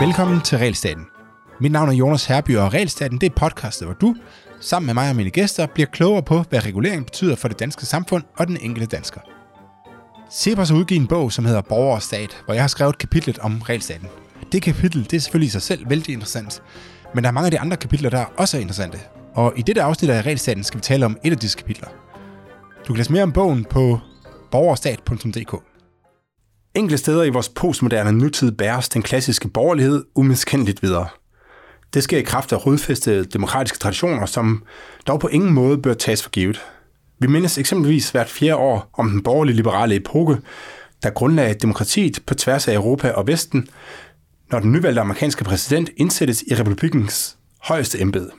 Velkommen til Realstaten. Mit navn er Jonas Herby, og Realstaten det er podcastet, hvor du, sammen med mig og mine gæster, bliver klogere på, hvad regulering betyder for det danske samfund og den enkelte dansker. Cepos har udgivet en bog, som hedder Borger og Stat, hvor jeg har skrevet kapitlet om Realstaten. Det kapitel det er selvfølgelig i sig selv vældig interessant, men der er mange af de andre kapitler, der også er interessante. Og i dette afsnit af Realstaten skal vi tale om et af disse kapitler. Du kan læse mere om bogen på borgerstat.dk. Enkelte steder i vores postmoderne nutid bæres den klassiske borgerlighed umiskendeligt videre. Det sker i kraft af rodfæstede demokratiske traditioner, som dog på ingen måde bør tages for givet. Vi mindes eksempelvis hvert fjerde år om den borgerlige liberale epoke, der grundlagde demokratiet på tværs af Europa og Vesten, når den nyvalgte amerikanske præsident indsættes i republikens højeste embede.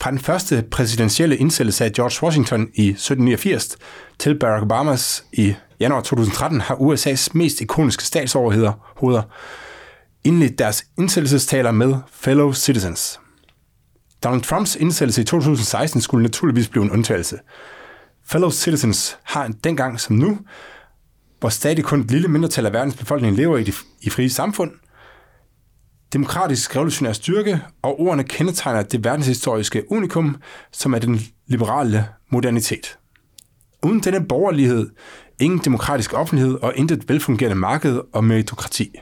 Fra den første præsidentielle indsættelse af George Washington i 1789 til Barack Obamas i januar 2013 har USA's mest ikoniske statsoverheder indledt deres indsættelsestaler med fellow citizens. Donald Trumps indsættelse i 2016 skulle naturligvis blive en undtagelse. Fellow citizens har dengang som nu, hvor stadig kun et lille mindretal af verdens befolkning lever i de i frie samfund, demokratisk revolutionær styrke, og ordene kendetegner det verdenshistoriske unikum, som er den liberale modernitet. Uden denne borgerlighed, ingen demokratisk offentlighed og intet velfungerende marked og meritokrati.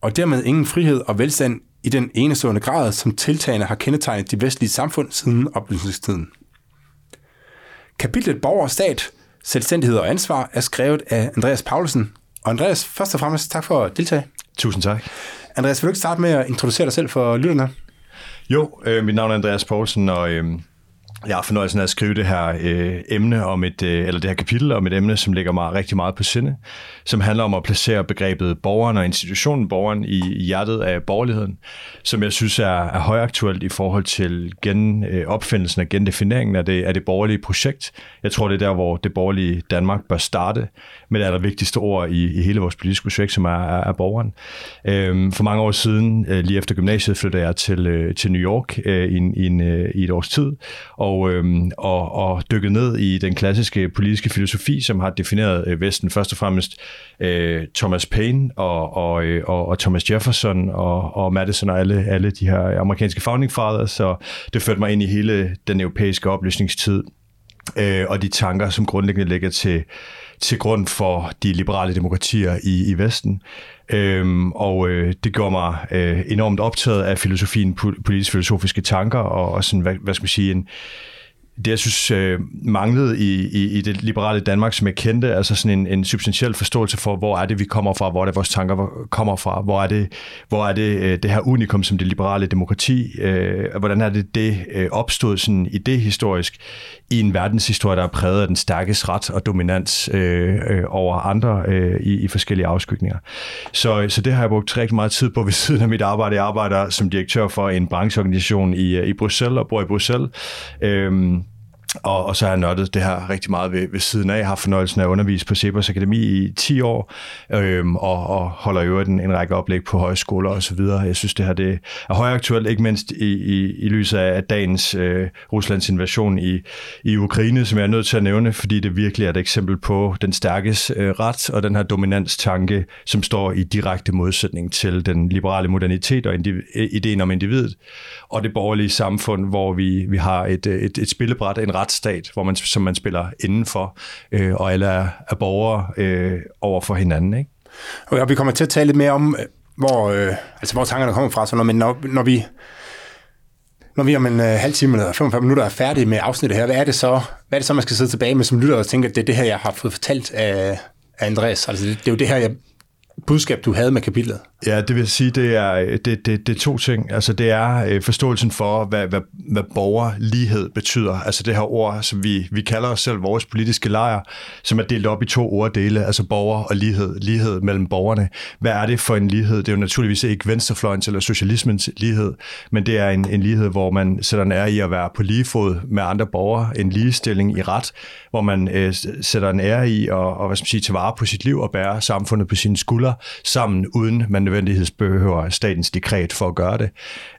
Og dermed ingen frihed og velstand i den enestående grad, som tiltagende har kendetegnet de vestlige samfund siden oplysningstiden. Kapitlet Borger og Stat, Selvstændighed og Ansvar er skrevet af Andreas Paulsen. Og Andreas, først og fremmest tak for at deltage. Tusind tak. Andreas, vil du ikke starte med at introducere dig selv for lytterne? Jo, øh, mit navn er Andreas Poulsen, og øh, jeg har fornøjelsen af at skrive det her øh, emne om et, øh, eller det her kapitel om et emne, som ligger mig rigtig meget på sinde, som handler om at placere begrebet borgeren og institutionen borgeren i, i hjertet af borgerligheden, som jeg synes er, er højaktuelt i forhold til gen, øh, opfindelsen og gendefineringen af det, af det borgerlige projekt. Jeg tror, det er der, hvor det borgerlige Danmark bør starte med det allervigtigste ord i, i hele vores politiske projekt, som er, er, er borgeren. Øh, for mange år siden, øh, lige efter gymnasiet, flyttede jeg til, øh, til New York øh, i, i, en, øh, i et års tid, og og, øh, og, og dykket ned i den klassiske politiske filosofi, som har defineret øh, Vesten først og fremmest øh, Thomas Paine og, og, øh, og, og Thomas Jefferson og, og Madison og alle, alle de her amerikanske founding fathers, så det førte mig ind i hele den europæiske oplysningstid øh, og de tanker, som grundlæggende ligger til, til grund for de liberale demokratier i, i Vesten. Øhm, og øh, det gjorde mig øh, enormt optaget af filosofien, politisk-filosofiske tanker, og, og sådan, hvad, hvad skal man sige, en, det, jeg synes øh, manglede i, i, i det liberale Danmark, som jeg kendte, altså sådan en, en substantiel forståelse for, hvor er det, vi kommer fra, hvor er det, vores tanker kommer fra, hvor er det, hvor er det, øh, det her unikum som det liberale demokrati, øh, hvordan er det, det øh, opstod sådan idehistorisk i en verdenshistorie, der er præget af den stærkes ret og dominans øh, øh, over andre øh, i, i forskellige afskygninger. Så, så det har jeg brugt rigtig meget tid på ved siden af mit arbejde. Jeg arbejder som direktør for en brancheorganisation i, øh, i Bruxelles og bor i Bruxelles. Øh, og, og så har jeg nørdet det her rigtig meget ved, ved siden af. Jeg har fornøjelsen af at undervise på Cepos Akademi i 10 år, øhm, og, og holder jo en, en række oplæg på højskoler og så videre. Jeg synes, det her det er højaktuelt, ikke mindst i, i, i lyset af dagens øh, Ruslands invasion i, i Ukraine, som jeg er nødt til at nævne, fordi det virkelig er et eksempel på den stærkes øh, ret og den her dominanstanke, som står i direkte modsætning til den liberale modernitet og indiv- øh, ideen om individet, og det borgerlige samfund, hvor vi, vi har et, øh, et, et spillebræt, en retsstat, hvor man, som man spiller indenfor, øh, og alle er, er borgere øh, over for hinanden. Ikke? Og vi kommer til at tale lidt mere om, øh, hvor, øh, altså, hvor tankerne kommer fra, så når, men når, når vi når vi om en øh, halv time eller 45 minutter er færdige med afsnittet her, hvad er det så, hvad er det så man skal sidde tilbage med som lytter og tænke, at det er det her, jeg har fået fortalt af, af Andreas? Altså, det, det er jo det her, jeg budskab, du havde med kapitlet? Ja, det vil sige, det er, det, det, det er to ting. Altså, det er øh, forståelsen for, hvad, hvad, hvad borgerlighed betyder. Altså det her ord, som vi, vi kalder os selv vores politiske lejr, som er delt op i to orddele, altså borger og lighed. Lighed mellem borgerne. Hvad er det for en lighed? Det er jo naturligvis ikke venstrefløjens eller socialismens lighed, men det er en, en lighed, hvor man sætter en ære i at være på lige fod med andre borgere. En ligestilling i ret, hvor man øh, sætter en ære i at og, hvad skal man sige, tage vare på sit liv og bære samfundet på sine skuldre buller sammen, uden man nødvendigvis behøver statens dekret for at gøre det.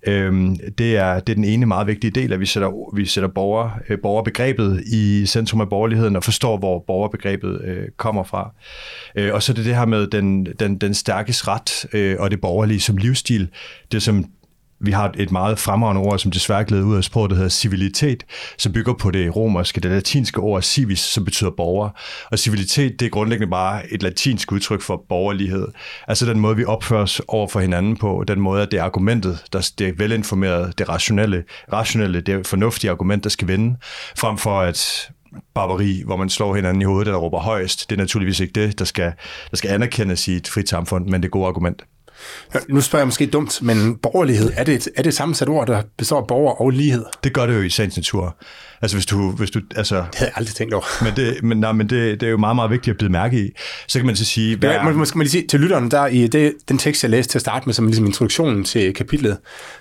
Øhm, det, er, det er den ene meget vigtige del, at vi sætter, vi sætter borger, øh, borgerbegrebet i centrum af borgerligheden og forstår, hvor borgerbegrebet øh, kommer fra. Øh, og så er det det her med den, den, den stærkes ret øh, og det borgerlige som livsstil. Det som vi har et meget fremragende ord, som desværre glæder ud af sproget, der hedder civilitet, som bygger på det romerske, det latinske ord civis, som betyder borger. Og civilitet, det er grundlæggende bare et latinsk udtryk for borgerlighed. Altså den måde, vi opfører os over for hinanden på, den måde, at det er argumentet, der, det er velinformeret, det rationelle, rationelle, det fornuftige argument, der skal vinde, frem for at barbari, hvor man slår hinanden i hovedet eller råber højst. Det er naturligvis ikke det, der skal, der skal anerkendes i et frit samfund, men det gode argument. Nu spørger jeg måske dumt, men borgerlighed, er det, er det sammensat ord, der består af borger og lighed? Det gør det jo i sagens natur. Altså hvis du, hvis du altså, det havde jeg aldrig tænkt over. Men, det, men, nej, men det, det er jo meget, meget vigtigt at blive mærke i. Så kan man så sige... Hvad ja, måske man lige sige til lytterne, der i det, den tekst, jeg læste til at starte med, som ligesom introduktionen til kapitlet,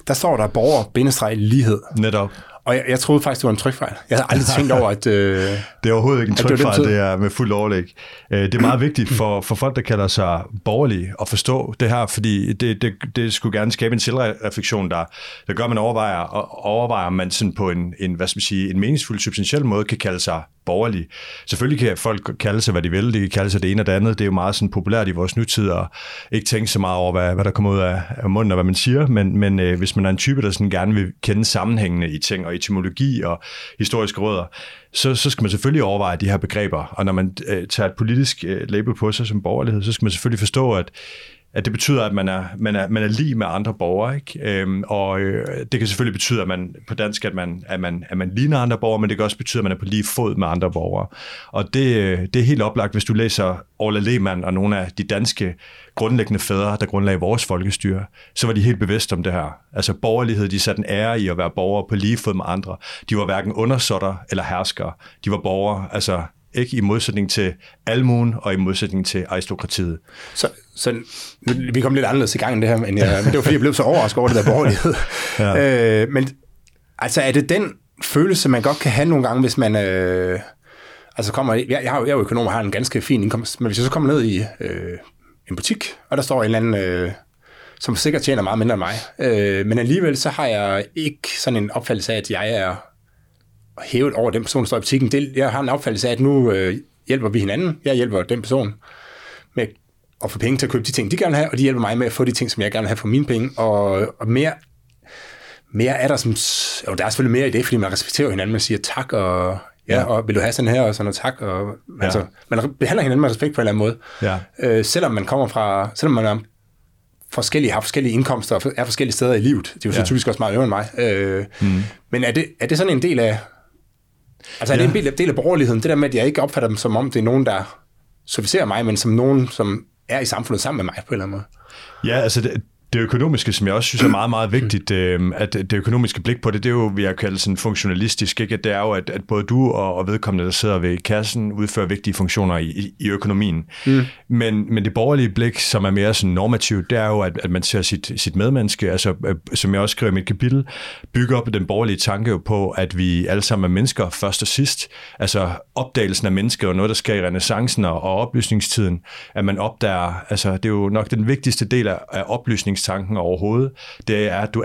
der står der borger-lighed. Netop. Og jeg, jeg troede faktisk, det var en trykfejl. Jeg havde aldrig tænkt over, at... Øh, det er overhovedet ikke en trykfejl, det, det er med fuld overlæg. Øh, det er meget vigtigt for, for folk, der kalder sig borgerlige, at forstå det her, fordi det, det, det skulle gerne skabe en selvreflektion, der, der gør, at man overvejer, og overvejer man sådan på en, en, hvad skal man sige, en meningsfuld, substantiel måde kan kalde sig borgerlig. Selvfølgelig kan folk kalde sig, hvad de vil. De kan kalde sig det ene og det andet. Det er jo meget sådan populært i vores nutid at ikke tænke så meget over, hvad, hvad der kommer ud af, af munden og hvad man siger. Men, men øh, hvis man er en type, der sådan gerne vil kende sammenhængene i ting og etymologi og historiske rødder, så, så skal man selvfølgelig overveje de her begreber. Og når man øh, tager et politisk øh, label på sig som borgerlighed, så skal man selvfølgelig forstå, at at det betyder, at man er, man er, man er lige med andre borgere. Ikke? Øhm, og øh, det kan selvfølgelig betyde, at man på dansk, at man, at, man, at man ligner andre borgere, men det kan også betyde, at man er på lige fod med andre borgere. Og det, øh, det er helt oplagt, hvis du læser Orla Lehmann og nogle af de danske grundlæggende fædre, der grundlagde vores folkestyre, så var de helt bevidste om det her. Altså borgerlighed, de satte en ære i at være borgere på lige fod med andre. De var hverken undersåtter eller herskere. De var borgere, altså ikke i modsætning til almuen og i modsætning til aristokratiet. Så, så vi kom lidt anderledes i gang end det her, men, jeg, men det var fordi, jeg blev så overrasket over det der borgerlighed. ja. øh, men altså er det den følelse, man godt kan have nogle gange, hvis man... Øh, altså kommer, jeg, jeg, jeg er jo økonom og har en ganske fin indkomst, men hvis jeg så kommer ned i øh, en butik, og der står en eller anden... Øh, som sikkert tjener meget mindre end mig. Øh, men alligevel så har jeg ikke sådan en opfattelse af, at jeg er hævet over den person, der står i butikken. Det, jeg har en opfattelse af, at nu øh, hjælper vi hinanden. Jeg hjælper den person med at få penge til at købe de ting, de gerne vil have, og de hjælper mig med at få de ting, som jeg gerne vil have for mine penge. Og, og mere, mere er der som... Jo, der er selvfølgelig mere i det, fordi man respekterer hinanden. Man siger tak, og ja, ja. og vil du have sådan her, og sådan noget tak. Og, ja. altså, man behandler hinanden med respekt på en eller anden måde. Ja. Øh, selvom man kommer fra... Selvom man er forskellige, har forskellige indkomster og er forskellige steder i livet. Det er jo så ja. typisk også meget øvrigt end mig. Øh, mm. Men er det, er det sådan en del af, Altså er ja. det en del af borgerligheden, det der med, at jeg ikke opfatter dem som om, det er nogen, der servicerer mig, men som nogen, som er i samfundet sammen med mig på en eller anden måde? Ja, altså det, det økonomiske, som jeg også synes er meget, meget vigtigt, øh, at det økonomiske blik på det, det er jo, vi har kaldt sådan funktionalistisk, ikke? Det er jo, at, at både du og, og vedkommende, der sidder ved kassen, udfører vigtige funktioner i, i økonomien. Mm. Men, men det borgerlige blik, som er mere sådan normativt, det er jo, at, at man ser sit, sit medmenneske, altså øh, som jeg også skriver i mit kapitel, bygger op den borgerlige tanke jo på, at vi alle sammen er mennesker først og sidst. Altså opdagelsen af mennesker er noget, der sker i renaissancen og, og oplysningstiden, at man opdager, altså det er jo nok den vigtigste del af, af oplysnings tanken overhovedet, det er, at du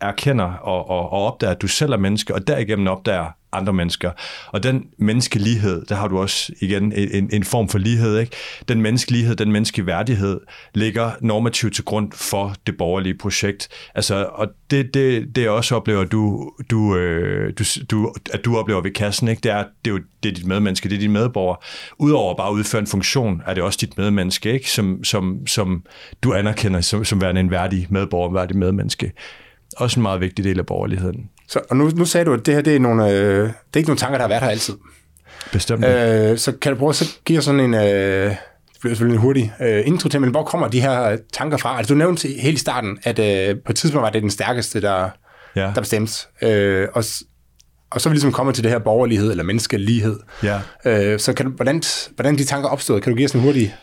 erkender og, og, og opdager, at du selv er menneske, og derigennem opdager andre mennesker. Og den menneskelighed, der har du også igen en, en form for lighed. Ikke? Den menneskelighed, den menneskeværdighed ligger normativt til grund for det borgerlige projekt. Altså, og det, det, det jeg også oplever, du, du, øh, du, du, at du oplever ved kassen, ikke? Det, er, det er jo det er dit medmenneske, det er din medborger. Udover bare at udføre en funktion, er det også dit medmenneske, ikke? Som, som, som du anerkender som, som værende en værdig medborger, en værdig medmenneske. Også en meget vigtig del af borgerligheden. Så, og nu, nu sagde du, at det her det er, nogle, øh, det er ikke nogle tanker, der har været her altid. Bestemt. Øh, så kan du prøve at give sådan en... Øh, bliver selvfølgelig en hurtig øh, intro til, men hvor kommer de her tanker fra? Altså, du nævnte helt i starten, at øh, på et tidspunkt var det den stærkeste, der, ja. der bestemte. Øh, og, og så er vi ligesom kommet til det her borgerlighed, eller menneskelighed. Ja. Øh, så kan du, hvordan, hvordan de tanker opstod? Kan du give os en hurtig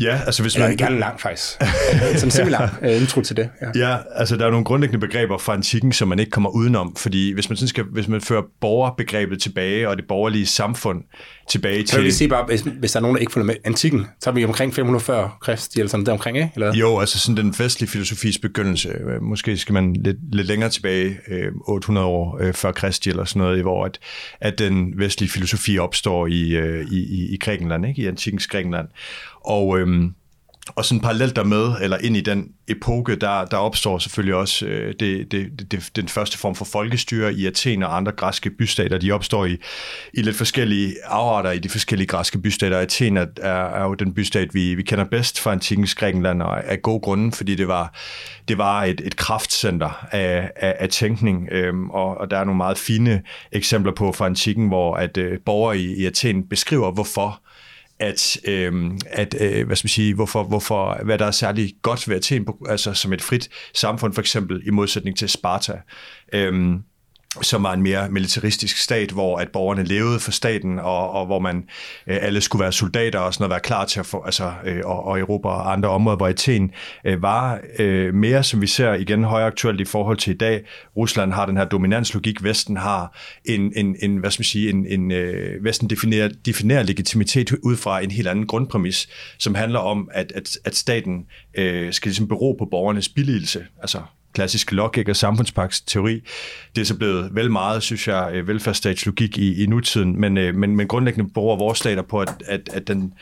Ja, altså hvis man... Eller gerne lang faktisk. Sådan en simpelthen lang uh, intro til det. Ja. ja, altså der er nogle grundlæggende begreber fra antikken, som man ikke kommer udenom, fordi hvis man, sådan skal, hvis man fører borgerbegrebet tilbage og det borgerlige samfund tilbage Kan til... du lige sige bare, hvis, hvis der er nogen, der ikke følger med antikken, så er vi omkring 540 Kristi, eller sådan der omkring, ikke? Eller? Jo, altså sådan den vestlige filosofis begyndelse. øh, Måske skal man lidt, lidt længere tilbage, øh, 800 år øh, før Kristi eller sådan noget, hvor at, at den vestlige filosofi opstår i, øh, i, i, i Grækenland, ikke? i antikens Grækenland. Og, øhm, og sådan parallelt dermed, eller ind i den epoke, der, der opstår selvfølgelig også øh, det, det, det, den første form for folkestyre i Athen og andre græske bystater. De opstår i, i lidt forskellige afarter i de forskellige græske bystater. Athen er, er, jo den bystat, vi, vi kender bedst fra antikens Grækenland, og af gode grunde, fordi det var, det var et, et kraftcenter af, af, af tænkning, øhm, og, og der er nogle meget fine eksempler på fra antikken, hvor at øh, borgere i, i Athen beskriver, hvorfor at, øh, at øh, hvad skal man sige, hvorfor, hvorfor, hvad der er særlig godt ved Athen, altså som et frit samfund, for eksempel i modsætning til Sparta. Øh, som var en mere militaristisk stat, hvor at borgerne levede for staten, og, og hvor man øh, alle skulle være soldater og sådan noget, være klar til at få, altså, øh, og, og Europa og andre områder, hvor Athen øh, var øh, mere, som vi ser igen højere aktuelt i forhold til i dag. Rusland har den her dominanslogik, Vesten har en, en, en hvad skal man sige, en, en øh, Vesten definerer, definerer legitimitet ud fra en helt anden grundpræmis, som handler om, at, at, at staten øh, skal ligesom bero på borgernes billigelse, altså klassisk logik og samfundspagtsteori. Det er så blevet vel meget, synes jeg, øh, velfærdsstatslogik i, i nutiden, men, øh, men, men grundlæggende bruger vores stater på, at, at, at, den,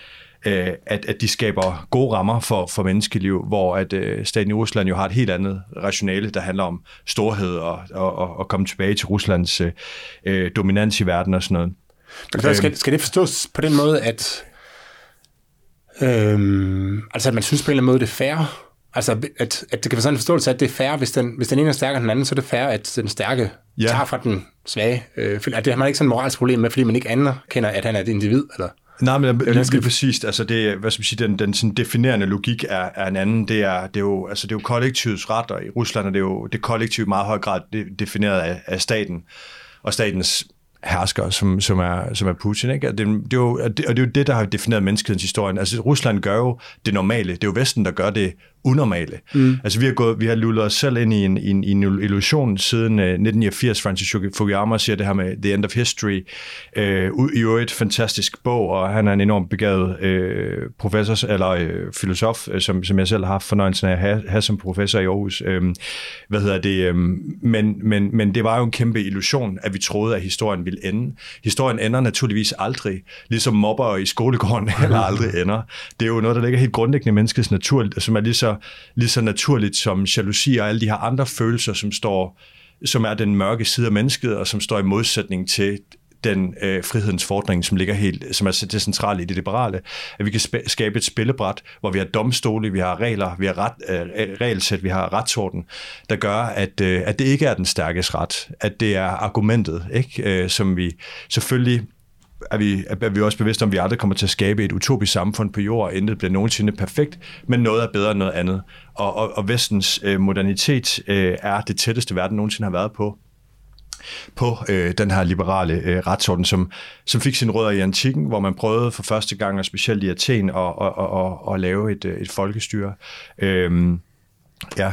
øh, at, at de skaber gode rammer for, for menneskeliv, hvor at staten i Rusland jo har et helt andet rationale, der handler om storhed og, og, og, og komme tilbage til Ruslands øh, dominans i verden og sådan noget. Men skal, skal det forstås på den måde, at, øhm, altså at man synes på en eller anden måde, det er fair, Altså, at, at det kan være sådan en forståelse at det er fair, hvis den, hvis den ene er stærkere end den anden, så er det fair, at den stærke ja. tager fra den svage. Øh, at det har man ikke sådan et moralsk problem med, fordi man ikke anerkender, at han er et individ, eller? Nej, men det er lige præcis. Altså det, hvad skal man sige, den, den sådan definerende logik er, er en anden. Det er, det er jo, altså det er jo kollektivets ret, og i Rusland er det jo det kollektiv meget høj grad defineret af, af staten og statens hersker, som, som, er, som er Putin. Ikke? Det, det, er jo, og det, og det er jo det, der har defineret menneskehedens historie. Altså Rusland gør jo det normale. Det er jo Vesten, der gør det unormale. Mm. Altså vi har, gået, vi har lullet os selv ind i en, en, en illusion siden uh, 1989. Francis Fukuyama siger det her med The End of History. Uh, I øvrigt fantastisk bog, og han er en enormt begavet uh, professor, eller uh, filosof, uh, som, som jeg selv har haft fornøjelsen af at have, have som professor i Aarhus. Uh, hvad hedder det? Uh, men, men, men det var jo en kæmpe illusion, at vi troede, at historien ville ende. Historien ender naturligvis aldrig, ligesom mobber i skolegården heller aldrig ender. Det er jo noget, der ligger helt grundlæggende i menneskets natur, som er lige så lige så naturligt som jalousi og alle de her andre følelser, som står som er den mørke side af mennesket, og som står i modsætning til den øh, frihedens fordring, som ligger helt, som er det centrale i det liberale, at vi kan sp- skabe et spillebræt, hvor vi har domstole, vi har regler, vi har ret, øh, regelsæt, vi har retsorden, der gør, at, øh, at det ikke er den stærkes ret, at det er argumentet, ikke? Øh, som vi selvfølgelig er vi, er vi også bevidste om, at vi aldrig kommer til at skabe et utopisk samfund på jord, og intet bliver nogensinde perfekt, men noget er bedre end noget andet. Og, og, og vestens øh, modernitet øh, er det tætteste, verden nogensinde har været på på øh, den her liberale øh, retsorden, som, som fik sin rødder i antikken, hvor man prøvede for første gang, og specielt i Athen, at, at, at, at, at lave et, øh, et folkestyre. Øhm, ja,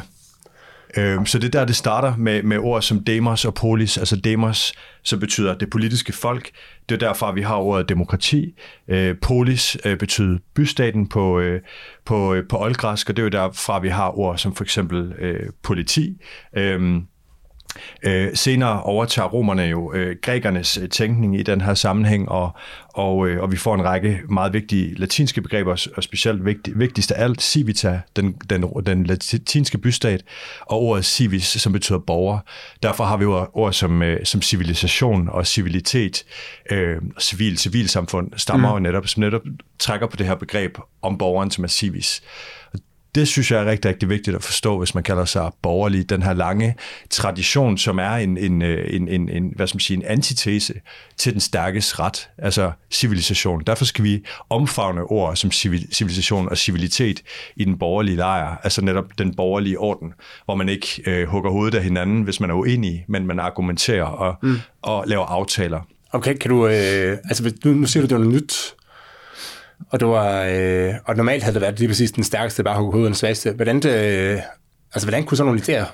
Øh, så det der, det starter med, med ord som demos og polis, altså demos, så betyder det politiske folk. Det er derfor, vi har ordet demokrati. Øh, polis øh, betyder bystaten på, øh, på, øh, på oldgræsk, og det er jo derfra, vi har ord som for eksempel øh, politi. Øh, Øh, senere overtager romerne jo øh, grækernes øh, tænkning i den her sammenhæng, og, og, øh, og vi får en række meget vigtige latinske begreber, og specielt vigtig, vigtigst af alt civita, den, den, den latinske bystat, og ordet civis, som betyder borger. Derfor har vi jo ord som, øh, som civilisation og civilitet, øh, civil, civilsamfund, stammer mm. jo netop, som netop trækker på det her begreb om borgeren, som er civis det synes jeg er rigtig, rigtig vigtigt at forstå, hvis man kalder sig borgerlig. Den her lange tradition, som er en, en, en, en, en, hvad skal man sige, en antitese til den stærkes ret, altså civilisation. Derfor skal vi omfavne ord som civilisation og civilitet i den borgerlige lejr, altså netop den borgerlige orden, hvor man ikke øh, hugger hovedet af hinanden, hvis man er uenig, men man argumenterer og, mm. og laver aftaler. Okay, kan du, øh, altså nu, nu siger du, det er noget nyt, og, det var, øh, og normalt havde det været lige præcis den stærkeste, bare hugge hovedet den svageste. Hvordan, det, øh, altså, hvordan kunne sådan nogle idéer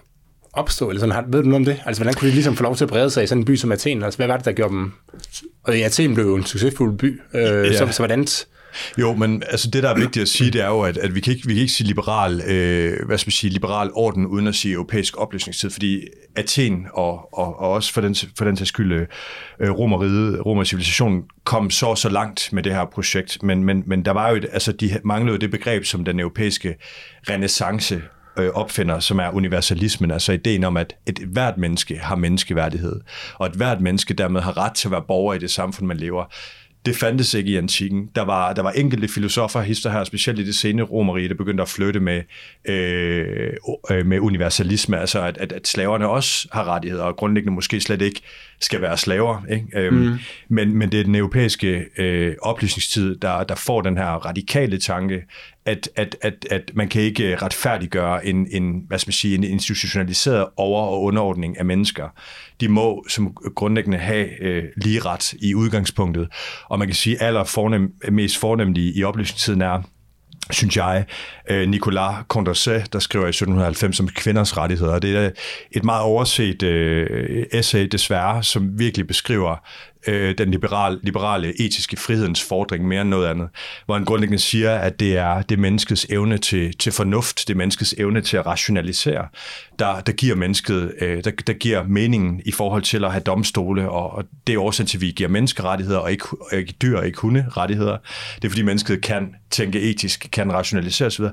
opstå? Eller sådan, ved du noget om det? Altså, hvordan kunne de ligesom få lov til at brede sig i sådan en by som Athen? Altså, hvad var det, der gjorde dem... Og Athen blev jo en succesfuld by. Øh, ja. så, så hvordan jo, men altså det, der er vigtigt at sige, det er jo, at, at vi, kan ikke, vi kan ikke sige liberal, øh, hvad skal man sige, liberal orden, uden at sige europæisk oplysningstid, fordi Athen og, og, og også for den, for den til skyld øh, romeriet, romercivilisationen kom så så langt med det her projekt, men, men, men der var jo et, altså de manglede jo det begreb, som den europæiske renaissance øh, opfinder, som er universalismen, altså ideen om, at et hvert menneske har menneskeværdighed, og et hvert menneske dermed har ret til at være borger i det samfund, man lever det fandtes ikke i antikken. Der var, der var enkelte filosofer, hister her, specielt i det sene romerige, der begyndte at flytte med, øh, øh, med universalisme, altså at, at, at slaverne også har rettigheder, og grundlæggende måske slet ikke skal være slaver. Ikke? Øhm, mm. men, men det er den europæiske øh, oplysningstid, der, der får den her radikale tanke, at, at, at, at man kan ikke retfærdiggøre en, en, hvad skal man sige, en institutionaliseret over- og underordning af mennesker. De må som grundlæggende have øh, lige ret i udgangspunktet. Og man kan sige, at aller fornem, mest fornemlige i oplysningstiden er, synes jeg, øh, Nicolas Condorcet, der skriver i 1790 om kvinders rettigheder. Det er et meget overset øh, essay, desværre, som virkelig beskriver øh, den liberale, liberale etiske frihedens fordring mere end noget andet, hvor han grundlæggende siger, at det er det menneskets evne til, til fornuft, det menneskets evne til at rationalisere, der, der giver mennesket, øh, der, der giver meningen i forhold til at have domstole, og, og det er årsagen til, at vi giver menneskerettigheder, og ikke, og ikke dyr og ikke hunderettigheder. Det er fordi mennesket kan tænke etisk, kan rationalisere osv.,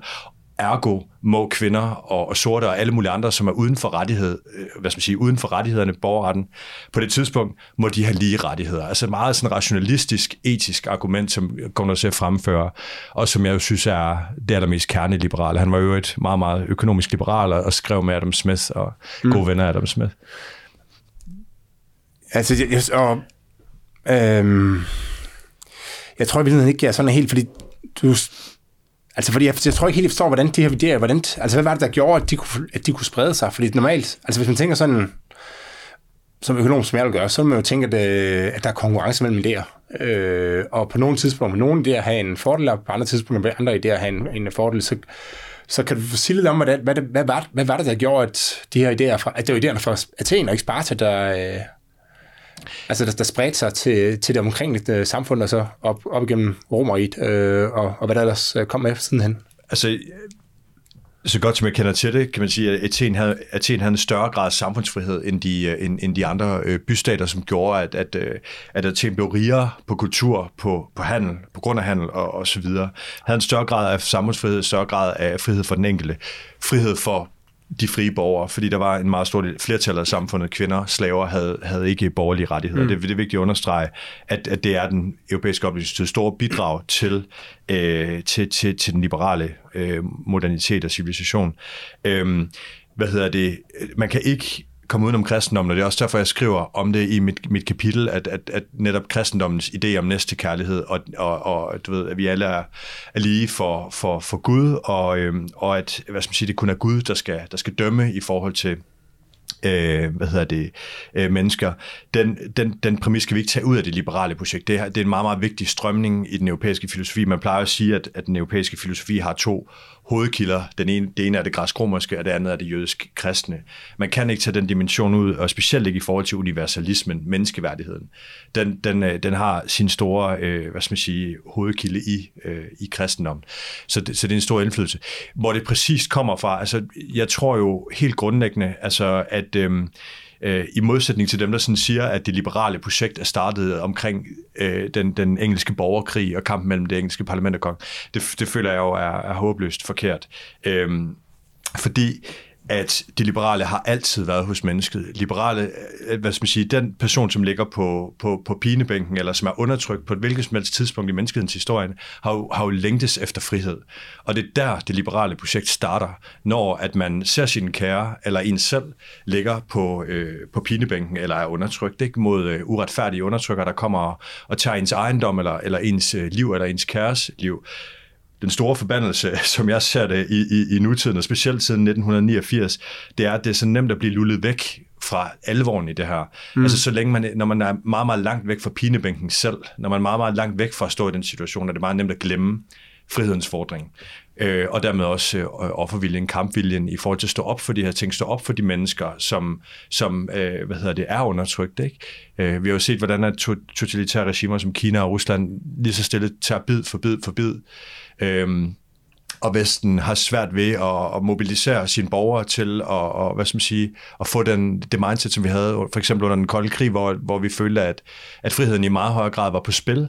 Ergo må kvinder og, og sorte og alle mulige andre, som er uden for rettighed, øh, hvad skal man sige, uden for rettighederne, borgerretten, på det tidspunkt må de have lige rettigheder. Altså meget sådan rationalistisk, etisk argument, som kommer til at fremføre, og som jeg jo synes er det allermest kerneliberale. Han var jo et meget, meget økonomisk liberal og skrev med Adam Smith og mm. gode venner af Adam Smith. Altså, jeg, og, øhm, jeg tror i ikke, jeg er sådan helt, fordi du Altså, fordi jeg, jeg tror ikke helt, jeg forstår, hvordan de her idéer, hvordan, altså, hvad var det, der gjorde, at de kunne, at de kunne sprede sig? Fordi normalt, altså, hvis man tænker sådan, som økonom, som jeg vil gøre, så vil man jo tænke, at, øh, at der er konkurrence mellem idéer. Øh, og på nogle tidspunkter, vil nogle idéer have en fordel, og på andre tidspunkter, vil andre idéer have en, en fordel, så, så kan du sige lidt om, hvad, hvad, hvad, hvad, hvad var det, der gjorde, at de her idéer, fra, at det var idéerne fra Athen og ikke Sparta, der, øh, altså der, der spredte sig til, til det omkringliggende øh, samfund, og så op, op igennem Romeriet, øh, og, og hvad der ellers øh, kom med sidenhen. Altså, så godt som jeg kender til det, kan man sige, at Athen havde, Athen havde en større grad af samfundsfrihed end de, øh, end, end de andre øh, bystater, som gjorde, at, at, at Athen blev rigere på kultur, på, på handel, på grund af handel og, og så videre. Havde en større grad af samfundsfrihed, større grad af frihed for den enkelte. Frihed for de frie borgere, fordi der var en meget stor flertal af samfundet, kvinder, slaver, havde, havde ikke borgerlige rettigheder. Mm. Det, det er vigtigt at understrege, at, at det er den europæiske oplysning store bidrag til, øh, til, til, til den liberale øh, modernitet og civilisation. Øh, hvad hedder det? Man kan ikke komme udenom kristendommen, og det er også derfor, jeg skriver om det i mit, mit kapitel, at, at, at netop kristendommens idé om næstekærlighed, og, og, og du ved, at vi alle er, er lige for, for, for Gud, og, øhm, og at hvad skal man sige, det kun er Gud, der skal, der skal dømme i forhold til øh, hvad hedder det, øh, mennesker, den, den, den præmis skal vi ikke tage ud af det liberale projekt. Det er, det er en meget, meget vigtig strømning i den europæiske filosofi. Man plejer at sige, at, at den europæiske filosofi har to hovedkilder. Den ene, det ene er det græsk-romerske, og det andet er det jødisk-kristne. Man kan ikke tage den dimension ud, og specielt ikke i forhold til universalismen, menneskeværdigheden. Den, den, øh, den har sin store øh, hvad skal man sige, hovedkilde i, øh, i kristendom. Så det, så det er en stor indflydelse. Hvor det præcist kommer fra, altså jeg tror jo helt grundlæggende, altså at øh, øh, i modsætning til dem, der sådan siger, at det liberale projekt er startet omkring øh, den, den engelske borgerkrig og kampen mellem det engelske parlament og kong. Det, det føler jeg jo er, er håbløst forkert. Øh, fordi at de liberale har altid været hos mennesket. Liberale, øh, hvad skal man sige, den person, som ligger på, på, på pinebænken, eller som er undertrykt på et hvilket som helst tidspunkt i menneskehedens historie, har jo, har jo længtes efter frihed. Og det er der, det liberale projekt starter, når at man ser sin kære, eller en selv, ligger på, øh, på pinebænken, eller er undertrykt, ikke mod øh, uretfærdige undertrykker, der kommer og tager ens ejendom, eller, eller ens øh, liv, eller ens kæres liv den store forbandelse, som jeg ser det i, i, i nutiden, og specielt siden 1989, det er, at det er så nemt at blive lullet væk fra alvoren i det her. Mm. Altså så længe man, når man er meget, meget langt væk fra pinebænken selv, når man er meget, meget langt væk fra at stå i den situation, er det meget nemt at glemme frihedens fordring. Øh, og dermed også øh, offerviljen, kampviljen i forhold til at stå op for de her ting, stå op for de mennesker, som, som øh, hvad hedder det, er undertrykt. Ikke? Øh, vi har jo set, hvordan at totalitære regimer som Kina og Rusland lige så stille tager bid for bid for bid. Øhm, og Vesten har svært ved at, at mobilisere sine borgere til at, og, hvad skal man sige, at få den, det mindset, som vi havde for eksempel under den kolde krig, hvor, hvor vi følte, at, at friheden i meget højere grad var på spil,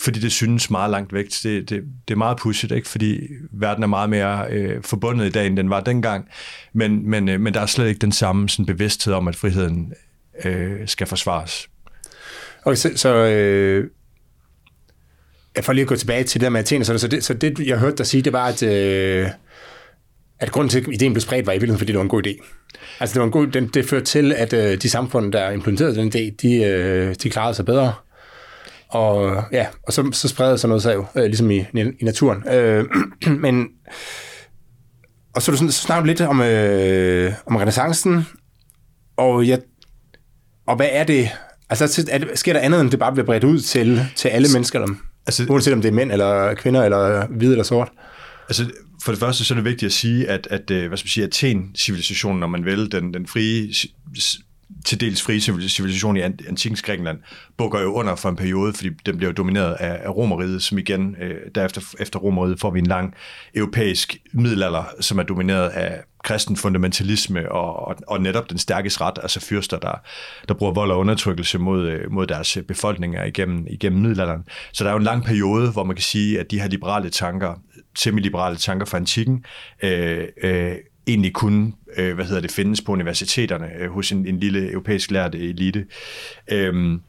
fordi det synes meget langt væk. Det, det, det er meget pudsigt, ikke? fordi verden er meget mere øh, forbundet i dag, end den var dengang, men, men, øh, men der er slet ikke den samme sådan, bevidsthed om, at friheden øh, skal forsvares. Okay, så, så øh, jeg lige at gå tilbage til det der med Athen, så det, så det, jeg hørte dig sige, det var, at, øh, at grunden til, at ideen blev spredt, var i virkeligheden, fordi det var en god idé. Altså det, var en god, den, det førte til, at øh, de samfund, der implementerede den idé, de, øh, de klarede sig bedre. Og ja, og så, så spredte sig noget sav, øh, ligesom i, i naturen. Øh, men, og så, så snakker du lidt om, øh, om renaissancen, og, ja, og hvad er det, altså er det, sker der andet, end det bare bliver bredt ud til, til alle mennesker? Eller? Altså, Uanset om det er mænd eller kvinder, eller hvid eller sort. Altså, for det første så er det vigtigt at sige, at, at øh, hvad skal man sige, Athen-civilisationen, når man vil, den, den frie til dels frie civilisation i antikens Grækenland, bukker jo under for en periode, fordi den bliver jo domineret af, af romeriet, som igen, øh, derefter efter romeriet får vi en lang europæisk middelalder, som er domineret af kristen fundamentalisme og, og, og netop den stærkes ret, altså fyrster, der, der bruger vold og undertrykkelse mod, øh, mod deres øh, befolkninger igennem, igennem middelalderen. Så der er jo en lang periode, hvor man kan sige, at de her liberale tanker, semi-liberale tanker fra antikken, øh, øh, egentlig kun øh, hvad hedder det, findes på universiteterne øh, hos en, en lille europæisk lært elite. Øhm,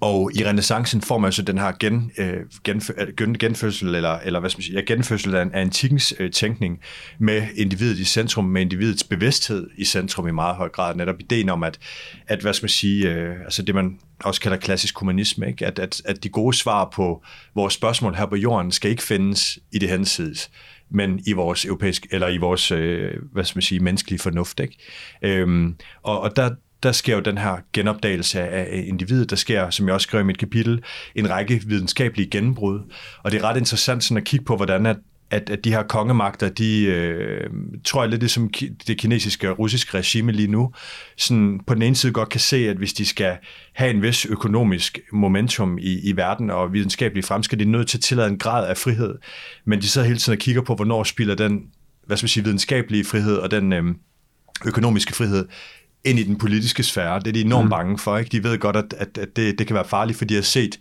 og i renaissancen får man så den her gen, øh, genf, øh, gen, genfødsel, eller, eller hvad skal man sige, ja, genfødsel af, af antikens øh, tænkning med individet i centrum, med individets bevidsthed i centrum i meget høj grad. Netop ideen om, at, at hvad skal man sige, øh, altså det man også kalder klassisk humanisme, ikke? At, at, at de gode svar på vores spørgsmål her på jorden skal ikke findes i det hensides men i vores europæisk eller i vores, øh, hvad skal man sige, menneskelige fornuft. Ikke? Øhm, og, og der, der sker jo den her genopdagelse af individet. Der sker, som jeg også skrev i mit kapitel, en række videnskabelige gennembrud. Og det er ret interessant sådan at kigge på, hvordan at at, at de her kongemagter, de øh, tror jeg lidt det som det kinesiske og russiske regime lige nu, sådan på den ene side godt kan se, at hvis de skal have en vis økonomisk momentum i, i verden og videnskabelige fremskridt, de er nødt til at tillade en grad af frihed. Men de sidder hele tiden og kigger på, hvornår spiller den hvad skal man sige, videnskabelige frihed og den øh, økonomiske frihed ind i den politiske sfære. Det er de enormt mm. bange for. Ikke? De ved godt, at, at, at det, det kan være farligt, for de har set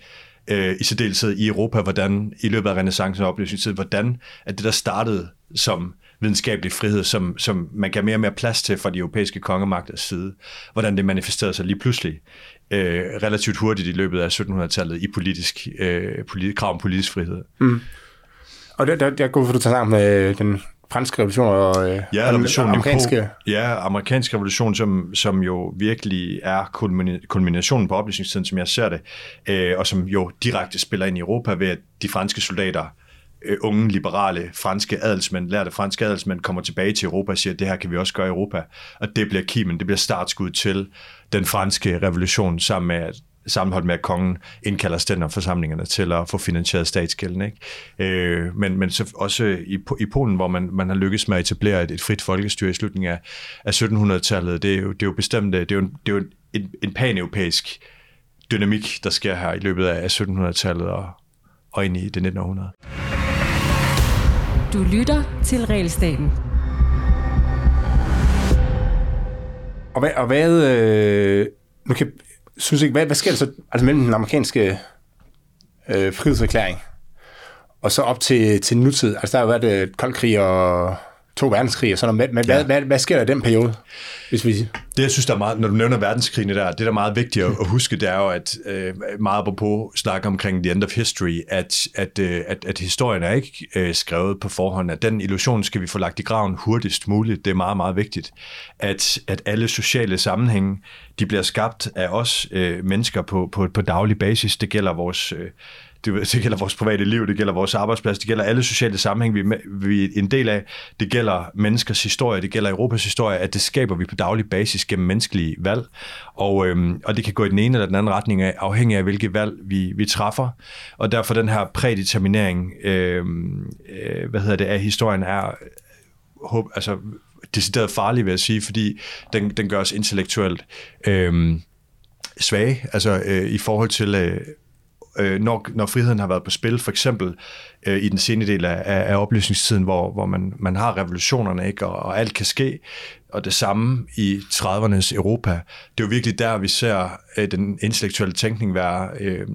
øh, i særdeleshed i Europa, hvordan i løbet af renaissancen og oplysningstiden, hvordan at det der startede som videnskabelig frihed, som, som man gav mere og mere plads til fra de europæiske kongemagters side, hvordan det manifesterede sig lige pludselig øh, relativt hurtigt i løbet af 1700-tallet i politisk, øh, politi- krav om politisk frihed. Mm. Og der, der, der går for, du tager sammen med øh, den franske revolution og øh, ja, revolutionen amerikanske... På, ja, amerikanske revolution, som, som jo virkelig er kulminationen på oplysningstiden, som jeg ser det, øh, og som jo direkte spiller ind i Europa ved, at de franske soldater øh, unge, liberale franske adelsmænd, lærte franske adelsmænd, kommer tilbage til Europa og siger, at det her kan vi også gøre i Europa. Og det bliver kimen, det bliver startskud til den franske revolution, sammen med sammenholdt med, at kongen indkalder stænderforsamlingerne til at få finansieret statsgælden. Ikke? Øh, men, men så også i, i Polen, hvor man, man har lykkes med at etablere et, et frit folkestyre i slutningen af, af 1700-tallet, det er jo, det er jo bestemt, det er jo, det er jo en, en pan-europæisk dynamik, der sker her i løbet af 1700-tallet og, og ind i det 19. århundrede. Du lytter til Realstaten. Og hvad, og hvad øh, nu kan, synes ikke, hvad, hvad sker der så altså mellem den amerikanske øh, frihedserklæring og så op til, til nutid? Altså der har jo været et koldkrig og to verdenskrig og sådan noget. Men ja. hvad, hvad, hvad sker der i den periode? Hvis vi... Det, jeg synes, der er meget, når du nævner verdenskrigene der, det, der er meget vigtigt at, huske, det er jo, at øh, meget på snakke omkring the end of history, at, at, øh, at, at historien er ikke øh, skrevet på forhånd, at den illusion skal vi få lagt i graven hurtigst muligt. Det er meget, meget vigtigt, at, at alle sociale sammenhænge, de bliver skabt af os øh, mennesker på, på, på daglig basis. Det gælder vores... Øh, det, det gælder vores private liv, det gælder vores arbejdsplads, det gælder alle sociale sammenhæng, vi, vi er en del af. Det gælder menneskers historie, det gælder Europas historie, at det skaber vi på daglig basis gennem menneskelige valg. Og, øhm, og det kan gå i den ene eller den anden retning af, afhængig af, hvilke valg vi, vi træffer. Og derfor den her prædeterminering øhm, øh, hvad hedder det, af historien er håb, altså, decideret farlig, vil jeg sige, fordi den, den gør os intellektuelt øhm, svage, altså øh, i forhold til, øh, øh, når, når friheden har været på spil, for eksempel øh, i den senere del af, af oplysningstiden, hvor, hvor man, man har revolutionerne, ikke, og, og alt kan ske, og det samme i 30'ernes Europa. Det er jo virkelig der, vi ser øh, den intellektuelle tænkning være øh,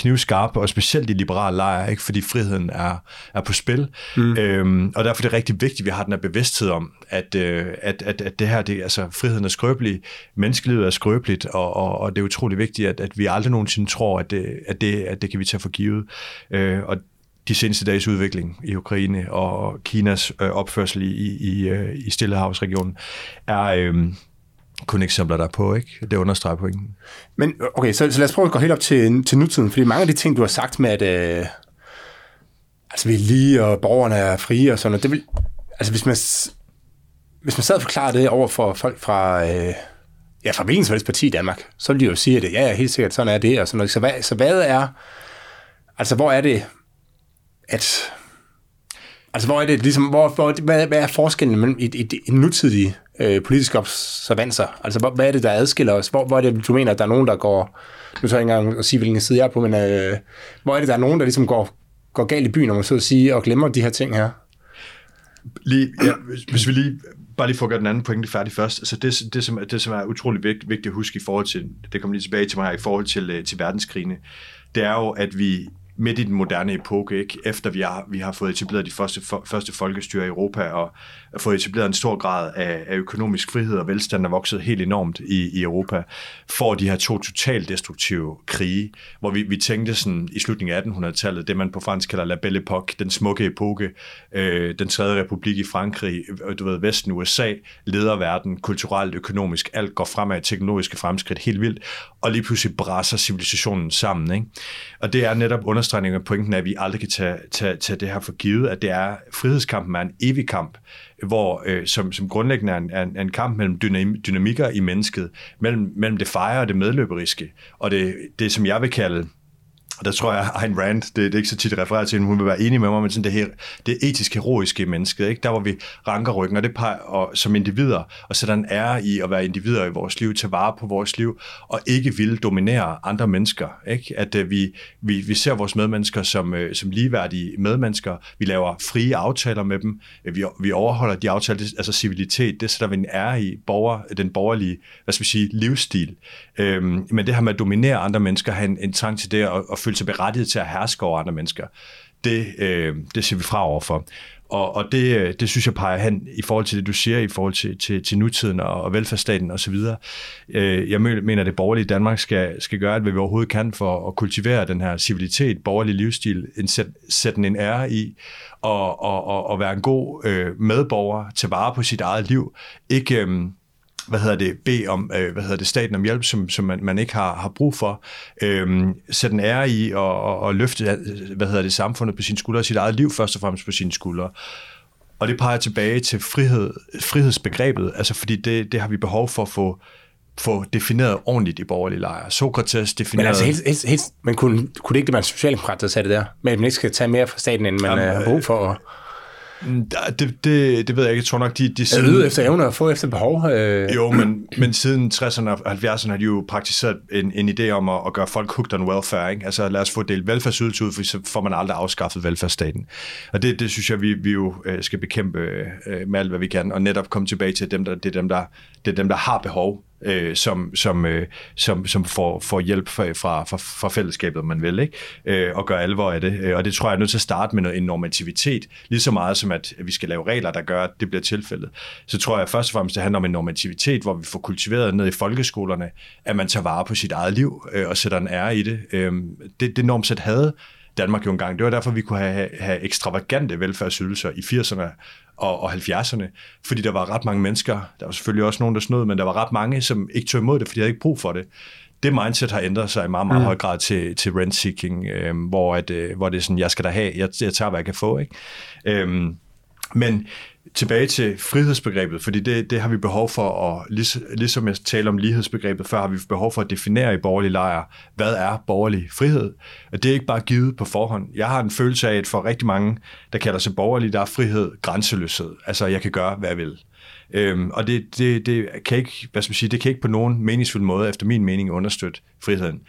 knivskarpe, og specielt i liberale lejre, ikke? fordi friheden er, er på spil. Mm. Øhm, og derfor er det rigtig vigtigt, at vi har den her bevidsthed om, at, øh, at, at, at det her, det, altså friheden er skrøbelig, menneskelivet er skrøbeligt, og, og, og det er utrolig vigtigt, at, at vi aldrig nogensinde tror, at det, at det, at det kan vi tage for givet. Øh, og de seneste dages udvikling i Ukraine og Kinas øh, opførsel i, i, øh, i Stillehavsregionen er, øh, kun eksempler der på, ikke? Det understreger pointen. Men okay, så, så lad os prøve at gå helt op til, til nutiden, fordi mange af de ting, du har sagt med, at øh, altså, vi er lige, og borgerne er frie og sådan noget, det vil, altså hvis man, hvis man sad og forklarer det over for folk fra, øh, ja, fra hvilken som helst parti i Danmark, så vil de jo sige, at ja, ja, helt sikkert, sådan er det, og sådan noget. Så hvad, så hvad er, altså hvor er det, at, altså hvor er det ligesom, hvor, hvor, hvad, hvad er forskellen mellem et, et, et nutidigt øh, politiske observanser? Altså, hvad, hvad er det, der adskiller os? Hvor, hvor er det, du mener, at der er nogen, der går... Nu tager jeg ikke engang at sige, hvilken side jeg er på, men øh, hvor er det, der er nogen, der ligesom går, går galt i byen, om man så at sige, og glemmer de her ting her? Lige, ja, hvis, hvis vi lige bare lige får gøre den anden pointe færdig først. Altså det, det, som, det, som er utrolig vigtigt, vigtigt at huske i forhold til, det kommer lige tilbage til mig her, i forhold til, øh, til verdenskrigene, det er jo, at vi midt i den moderne epoke, ikke? efter vi har, vi har fået etableret de første, for, første folkestyre i Europa, og fået etableret en stor grad af, af økonomisk frihed og velstand, er vokset helt enormt i, i Europa, får de her to totalt destruktive krige, hvor vi, vi tænkte sådan i slutningen af 1800-tallet, det man på fransk kalder la belle époque, den smukke epoke, øh, den tredje republik i Frankrig, øh, du ved, Vesten, USA, leder verden, kulturelt, økonomisk, alt går fremad, teknologiske fremskridt helt vildt, og lige pludselig brasser civilisationen sammen. Ikke? Og det er netop understregningen af pointen, at vi aldrig kan tage, tage, tage det her for givet, at det er, frihedskampen er en evig kamp, hvor øh, som, som grundlæggende er en, er, en, er en kamp mellem dynamikker i mennesket, mellem, mellem det fejre og det medløberiske, og det, det som jeg vil kalde og der tror jeg, Ayn Rand, det, det er ikke så tit refereret til, hun vil være enig med mig, men sådan det, her, det etisk heroiske menneske, ikke? der hvor vi ranker ryggen, og det peger, og, som individer, og sætter en ære i at være individer i vores liv, tage vare på vores liv, og ikke vil dominere andre mennesker. Ikke? At uh, vi, vi, vi ser vores medmennesker som, uh, som ligeværdige medmennesker, vi laver frie aftaler med dem, øh, vi, vi overholder de aftaler, altså civilitet, det sætter vi en ære i, borger, den borgerlige, hvad skal vi sige, livsstil. Øhm, men det her med at dominere andre mennesker, have en, en trang til det, og, og føle sig berettiget til at herske over andre mennesker, det, øh, det ser vi fra over for. Og, og det, øh, det synes jeg peger hen i forhold til det, du siger, i forhold til, til, til nutiden og, og velfærdsstaten osv. Øh, jeg mener, at det borgerlige Danmark skal, skal gøre alt, hvad vi overhovedet kan for at kultivere den her civilitet, borgerlig livsstil, en, sætte en ære i, og, og, og, og være en god øh, medborger, tage vare på sit eget liv. Ikke... Øh, hvad hedder det, bede om, øh, hvad hedder det, staten om hjælp, som, som man, man ikke har, har brug for. Øhm, sætte en ære i og, og, og løfte, hvad hedder det, samfundet på sine skuldre, og sit eget liv først og fremmest på sine skuldre. Og det peger tilbage til frihed, frihedsbegrebet, altså fordi det, det har vi behov for at få, få defineret ordentligt i borgerlige lejre. Sokrates definerede... Men altså, helt, helt, helt, men kunne, kunne det ikke være socialdemokrat, der sagde det der? Men at man ikke skal tage mere fra staten, end man Jamen, øh, har brug for? Og... Mm, det, det, det ved jeg ikke. Jeg tror nok, de... de siden... Er efter evne og få efter behov? Øh... Jo, men, men siden 60'erne og 70'erne har de jo praktiseret en, en idé om at, at gøre folk hooked on welfare. Ikke? Altså lad os få delt velfærdsydelse ud, for så får man aldrig afskaffet velfærdsstaten. Og det, det synes jeg, vi, vi jo øh, skal bekæmpe øh, med alt, hvad vi kan, og netop komme tilbage til dem, der, det, er dem, der, det er dem, der har behov øh, som, som, øh, som, som får, får hjælp fra, fra, fra, fællesskabet, man vil, ikke? Øh, og gør alvor af det. Øh, og det tror jeg er nødt til at starte med en normativitet, lige så meget som at vi skal lave regler, der gør, at det bliver tilfældet. Så tror jeg først og fremmest, det handler om en normativitet, hvor vi får kultiveret ned i folkeskolerne, at man tager vare på sit eget liv øh, og sætter en ære i det. Øh, det, det normsæt havde Danmark jo engang. Det var derfor, vi kunne have, have ekstravagante velfærdsydelser i 80'erne og, og 70'erne, fordi der var ret mange mennesker, der var selvfølgelig også nogen, der snød, men der var ret mange, som ikke tog imod det, fordi de havde ikke brug for det. det mindset har ændret sig i meget, meget mm. høj grad til, til rent-seeking, øh, hvor, at, øh, hvor det er sådan, jeg skal da have, jeg, jeg tager, hvad jeg kan få. Ikke? Øh, men tilbage til frihedsbegrebet, fordi det, det har vi behov for, at, ligesom jeg talte om lighedsbegrebet før, har vi behov for at definere i borgerlig lejre, hvad er borgerlig frihed? At det er ikke bare givet på forhånd. Jeg har en følelse af, at for rigtig mange, der kalder sig borgerlig, der er frihed grænseløshed. Altså, jeg kan gøre, hvad jeg vil. Øhm, og det, det, det, kan ikke, hvad skal man sige, det kan ikke på nogen meningsfuld måde, efter min mening, understøtte friheden.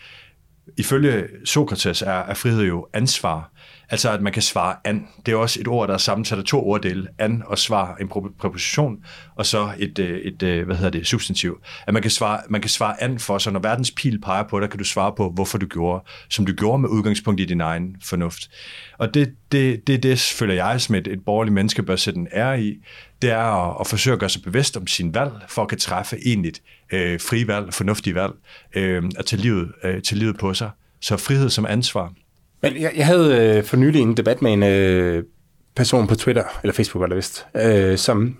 Ifølge Sokrates er, er frihed jo ansvar. Altså at man kan svare an. Det er også et ord, der er sammensat af to orddele. An og svar, en præposition, og så et, øh, et, et hvad hedder det, substantiv. At man kan, svare, man kan svare an for, så når verdens pil peger på dig, kan du svare på, hvorfor du gjorde, som du gjorde med udgangspunkt i din egen fornuft. Og det, det, det, det føler jeg som et, et borgerligt menneske bør sætte en ære i, det er at, at forsøge at gøre sig bevidst om sin valg, for at kan træffe egentligt øh, fri valg, fornuftige valg, øh, at tage livet, øh, tage livet på sig. Så frihed som ansvar. Men jeg, jeg havde øh, for nylig en debat med en øh, person på Twitter, eller Facebook var det vist, øh, som,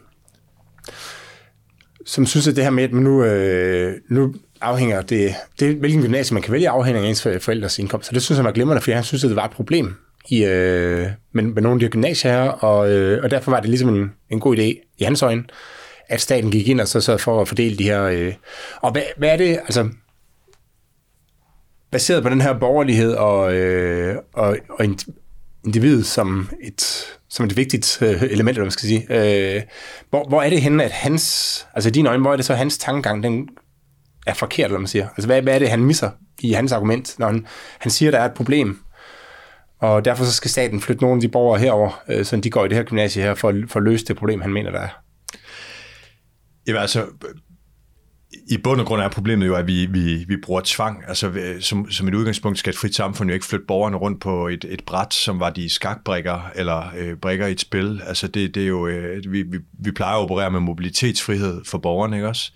som synes, at det her med, at nu, øh, nu afhænger det, det, hvilken gymnasie man kan vælge, afhænger af ens forældres indkomst. Så det synes han var glimrende, fordi han synes, at det var et problem i, øh, med, med nogle af de her gymnasier her, og, øh, og derfor var det ligesom en, en god idé i hans øjne, at staten gik ind og så, så for at fordele de her... Øh, og hvad, hvad er det, altså baseret på den her borgerlighed og, øh, og, og individet som et, som et vigtigt øh, element, eller man skal sige. Øh, hvor, hvor er det henne, at hans, altså i dine øjne, hvor er det så, hans tankegang, den er forkert, eller man siger? Altså hvad, hvad er det, han misser i hans argument, når han, han siger, der er et problem, og derfor så skal staten flytte nogle af de borgere herover, øh, så de går i det her gymnasie her, for, for at løse det problem, han mener, der er? Jamen altså, i bund og grund er problemet jo, at vi, vi, vi bruger tvang. Altså, som, som et udgangspunkt skal et frit samfund jo ikke flytte borgerne rundt på et, et bræt, som var de skakbrikker eller øh, brikker i et spil. Altså, det, det er jo, øh, vi, vi, vi plejer at operere med mobilitetsfrihed for borgerne, ikke også?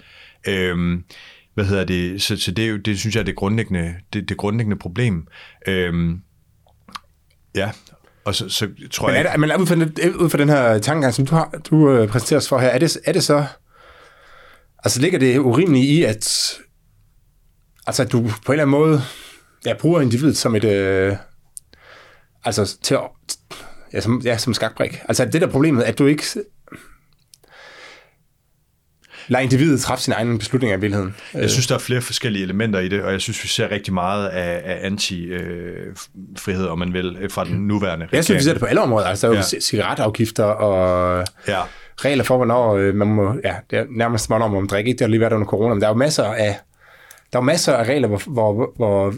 Øhm, hvad hedder det? Så, så det, er jo, det synes jeg er det grundlæggende, det, det grundlæggende problem. Øhm, ja, og så, så tror men er det, Men ud fra, den, ud fra den her tankegang, som du, har, du øh, præsenterer os for her, er det, er det så Altså ligger det urimeligt i, at, altså, at du på en eller anden måde ja, bruger individet som et... Øh, altså til at, ja, som, ja, som skakbrik. Altså det der problemet, at du ikke lader individet træffe sin egen beslutning i virkeligheden. Jeg synes, der er flere forskellige elementer i det, og jeg synes, vi ser rigtig meget af, af anti-frihed, om man vil, fra den nuværende regering. Jeg synes, vi ser det på alle områder. Altså, der er jo ja. cigaretafgifter og... Ja regler for, hvornår øh, man må, ja, det er nærmest, hvornår man må drikke. Det har lige været under corona, men der er jo masser af, der er masser af regler, hvor, hvor, hvor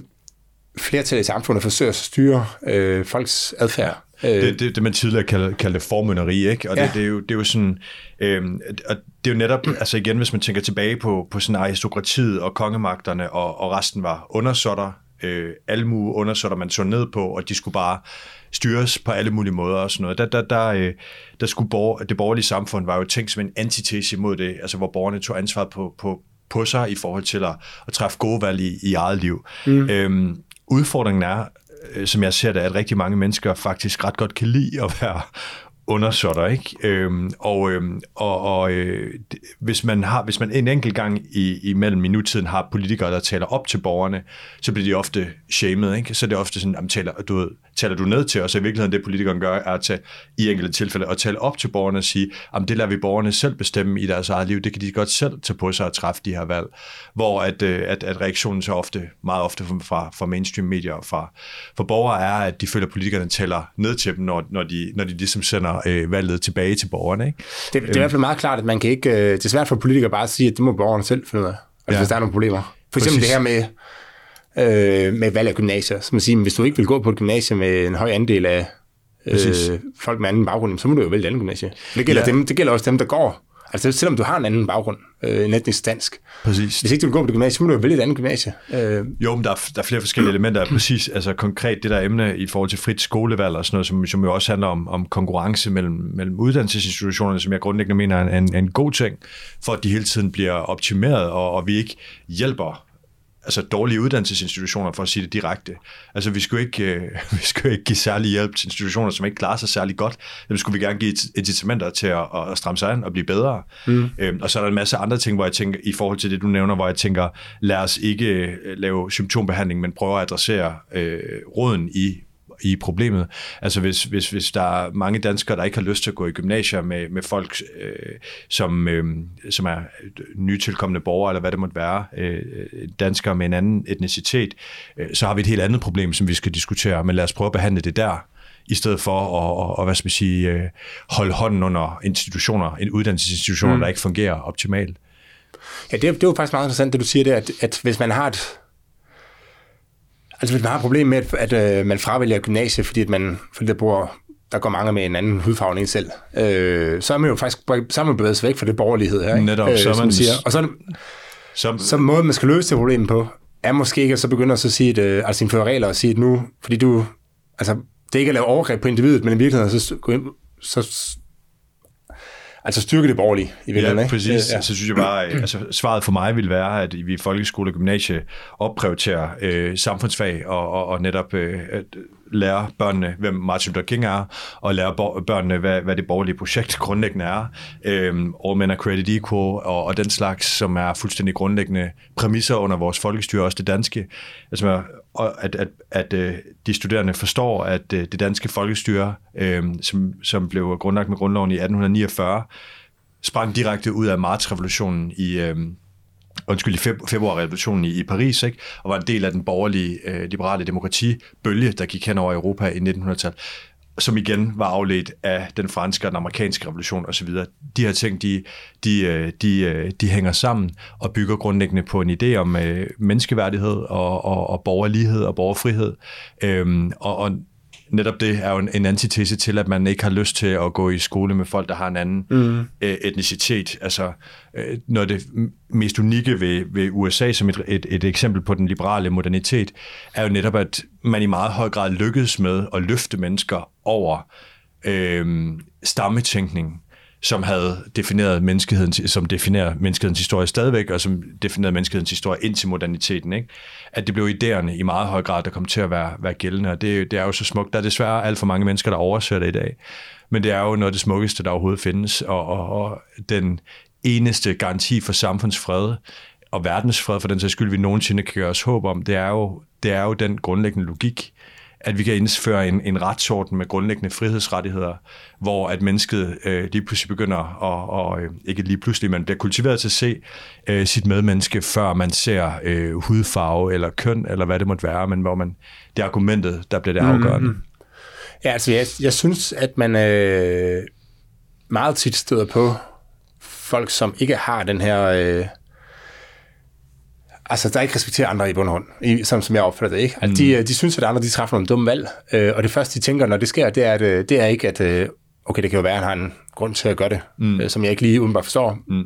flertallet i samfundet forsøger at styre øh, folks adfærd. Øh. Det, det, det man tidligere kaldte, kaldte formynderi, ikke? Og ja. det, det, er jo, det er jo sådan, øh, og det er jo netop, altså igen, hvis man tænker tilbage på, på sådan aristokratiet og kongemagterne, og, og resten var undersåtter, øh, almue undersåtter, man så ned på, og de skulle bare styres på alle mulige måder og sådan noget. Der, der, der, øh, der skulle borger, det borgerlige samfund var jo tænkt som en antitese mod det, altså hvor borgerne tog ansvar på, på, på sig i forhold til at, at træffe gode valg i, i eget liv. Mm. Øhm, udfordringen er, øh, som jeg ser det, at rigtig mange mennesker faktisk ret godt kan lide at være undersåtter, ikke? Øhm, og øhm, og, og øh, hvis man har, hvis man en enkelt gang i, imellem i nutiden har politikere, der taler op til borgerne, så bliver de ofte shamed, ikke? Så er det ofte sådan, at taler, du ved, taler du ned til os, og i virkeligheden det politikeren gør, er at tage, i enkelte tilfælde at tale op til borgerne og sige, at det lader vi borgerne selv bestemme i deres eget liv, det kan de godt selv tage på sig at træffe de her valg, hvor at, øh, at, at reaktionen så ofte, meget ofte fra, fra mainstream medier og fra, fra borgere er, at de føler, at politikerne taler ned til dem, når, når, de, når de ligesom sender øh, valget tilbage til borgerne. Ikke? Det, det er i hvert fald meget klart, at man kan ikke, øh, det er svært for politikere bare at sige, at det må borgerne selv finde ud af, altså, ja. hvis der er nogle problemer. For eksempel Præcis. det her med, øh, med valg af gymnasier. Så man siger, hvis du ikke vil gå på et gymnasie med en høj andel af øh, folk med anden baggrund, så må du jo vælge et andet gymnasie. Det gælder, ja. dem, det gælder også dem, der går. Altså selvom du har en anden baggrund, øh, en etnisk dansk. Præcis. Hvis ikke du vil gå på det gymnasie, så må du jo vælge et andet gymnasie. Øh. Jo, men der er, der er flere forskellige elementer. Præcis, altså konkret det der emne i forhold til frit skolevalg og sådan noget, som, som jo også handler om, om konkurrence mellem, mellem uddannelsesinstitutionerne, som jeg grundlæggende mener er en, en god ting, for at de hele tiden bliver optimeret, og, og vi ikke hjælper altså dårlige uddannelsesinstitutioner, for at sige det direkte. Altså vi skulle ikke, øh, vi skulle ikke give særlig hjælp til institutioner, som ikke klarer sig særlig godt. Dem skulle vi gerne give incitamenter til at, at stramme sig an og blive bedre. Mm. Øhm, og så er der en masse andre ting, hvor jeg tænker, i forhold til det, du nævner, hvor jeg tænker, lad os ikke øh, lave symptombehandling, men prøve at adressere øh, råden i i problemet. Altså hvis, hvis, hvis der er mange danskere, der ikke har lyst til at gå i gymnasier med, med folk, øh, som, øh, som er nytilkommende borgere, eller hvad det måtte være, øh, danskere med en anden etnicitet, øh, så har vi et helt andet problem, som vi skal diskutere, men lad os prøve at behandle det der i stedet for at, og, hvad skal man sige, øh, holde hånden under institutioner, en uddannelsesinstitutioner, mm. der ikke fungerer optimalt. Ja, det det er jo faktisk meget interessant, det du siger der, at, at hvis man har et, Altså hvis man har et problem med, at, at øh, man fravælger gymnasiet, fordi, at man, fordi der, bor, der går mange med en anden hudfarve end en selv, øh, så er man jo faktisk så er man bevæget sig væk fra det borgerlighed her. Ikke? Netop, øh, så man, siger. Og så, som, så måden, man skal løse det problem på, er måske ikke at så begynde at så sige, at, øh, altså indføre regler og sige, at nu, fordi du, altså det er ikke at lave overgreb på individet, men i virkeligheden så, ind, så Altså styrke det borgerlige i virkeligheden, Ja, præcis. Ja. Så synes jeg bare, altså, svaret for mig vil være, at vi i folkeskole og gymnasie opprioriterer øh, samfundsfag og, og, og netop øh, at lære børnene, hvem Martin Luther King er, og lære børnene, hvad, hvad det borgerlige projekt grundlæggende er. Øhm, All Men Are Created Equal og, og den slags, som er fuldstændig grundlæggende præmisser under vores folkestyre, også det danske. Altså, og at, at, at øh, de studerende forstår, at øh, det danske folkestyre, øh, som, som blev grundlagt med grundloven i 1849, sprang direkte ud af martsrevolutionen i, øh, undskyld, i februarrevolutionen i, i Paris, ikke? og var en del af den borgerlige øh, liberale demokratibølge, der gik hen over Europa i 1900-tallet som igen var afledt af den franske og den amerikanske revolution osv. De her ting, de, de, øh, de, øh, de hænger sammen og bygger grundlæggende på en idé om øh, menneskeværdighed og, og, og borgerlighed og borgerfrihed. Øhm, og, og netop det er jo en, en antitese til, at man ikke har lyst til at gå i skole med folk, der har en anden mm. etnicitet. Altså, noget af det mest unikke ved, ved USA som et, et, et eksempel på den liberale modernitet, er jo netop, at man i meget høj grad lykkedes med at løfte mennesker over øh, stammetænkning, som havde defineret menneskeheden, som definerer menneskehedens historie stadigvæk, og som definerede menneskehedens historie ind til moderniteten. Ikke? At det blev idéerne i meget høj grad, der kom til at være, være gældende, og det, det er jo så smukt. Der er desværre alt for mange mennesker, der overser det i dag. Men det er jo noget af det smukkeste, der overhovedet findes, og, og, og den eneste garanti for samfundsfred og verdensfred, for den sags skyld, vi nogensinde kan gøre os håb om, det er jo, det er jo den grundlæggende logik, at vi kan indføre en, en retsorden med grundlæggende frihedsrettigheder, hvor at mennesket øh, lige pludselig begynder at, og, øh, ikke lige pludselig, men bliver kultiveret til at se øh, sit medmenneske, før man ser øh, hudfarve eller køn, eller hvad det måtte være, men hvor man, det er argumentet, der bliver det afgørende. Mm-hmm. Ja, altså jeg, jeg synes, at man øh, meget tit støder på folk, som ikke har den her... Øh, altså, der ikke respekterer andre i bund og hånd, i, som, som jeg opfatter det, ikke? Altså, mm. de, øh, de synes, at andre de træffer nogle dumme valg, øh, og det første, de tænker, når det sker, det er, at, øh, det er ikke, at øh, okay, det kan jo være, at han har en grund til at gøre det, mm. øh, som jeg ikke lige udenbart forstår. Mm.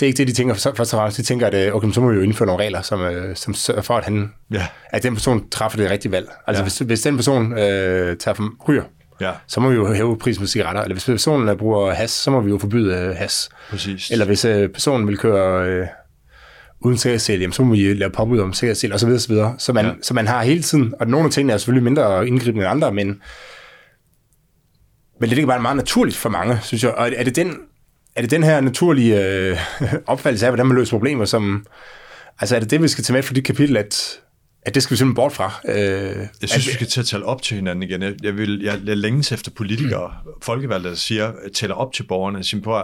Det er ikke det, de tænker først og fremmest. De tænker, at okay, så må vi jo indføre nogle regler, som, øh, som sørger for, at, han, yeah. at den person træffer det rigtige valg. Altså, yeah. hvis, hvis den person øh, tager for, ryger, ja. så må vi jo hæve prisen på cigaretter. Eller hvis personen bruger has, så må vi jo forbyde øh, has. Præcis. Eller hvis øh, personen vil køre øh, uden sikkerhedssel, jamen, så må vi lave påbud om sikkerhedssel, osv. osv. Så, man, ja. så man har hele tiden, og nogle af tingene er selvfølgelig mindre indgribende end andre, men, men det ligger bare meget naturligt for mange, synes jeg. Og er det den, er det den her naturlige øh, opfattelse af, hvordan man løser problemer, som... Altså er det det, vi skal tage med for dit kapitel, at at det skal vi simpelthen bort fra. Øh, jeg synes, at, vi skal til at tale op til hinanden igen. Jeg, jeg, vil, jeg, jeg længes efter politikere, mm. folkevalgte, der siger, tæller op til borgerne, og siger på,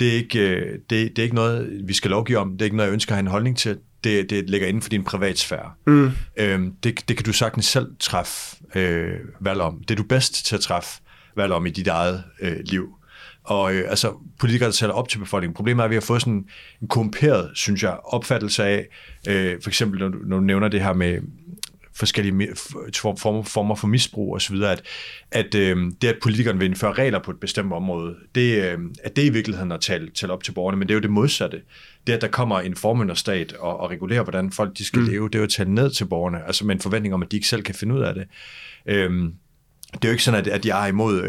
det er, ikke, øh, det, det er ikke noget, vi skal lovgive om, det er ikke noget, jeg ønsker at have en holdning til, det, det ligger inden for din privatsfære. Mm. Øhm, det, det kan du sagtens selv træffe øh, valg om. Det er du bedst til at træffe valg om i dit eget øh, liv. Og øh, altså, politikere, der sætter op til befolkningen. Problemet er, at vi har fået sådan en korrumperet, synes jeg, opfattelse af, øh, for eksempel når du, når du nævner det her med forskellige former, former for misbrug osv., at, at øh, det, at politikerne vil indføre regler på et bestemt område, det, øh, at det i virkeligheden at tale, tale op til borgerne, men det er jo det modsatte. Det, at der kommer en formynderstat og, og regulerer, hvordan folk de skal mm. leve, det er jo at tale ned til borgerne, altså med en forventning om, at de ikke selv kan finde ud af det. Øh, det er jo ikke sådan, at, at jeg er imod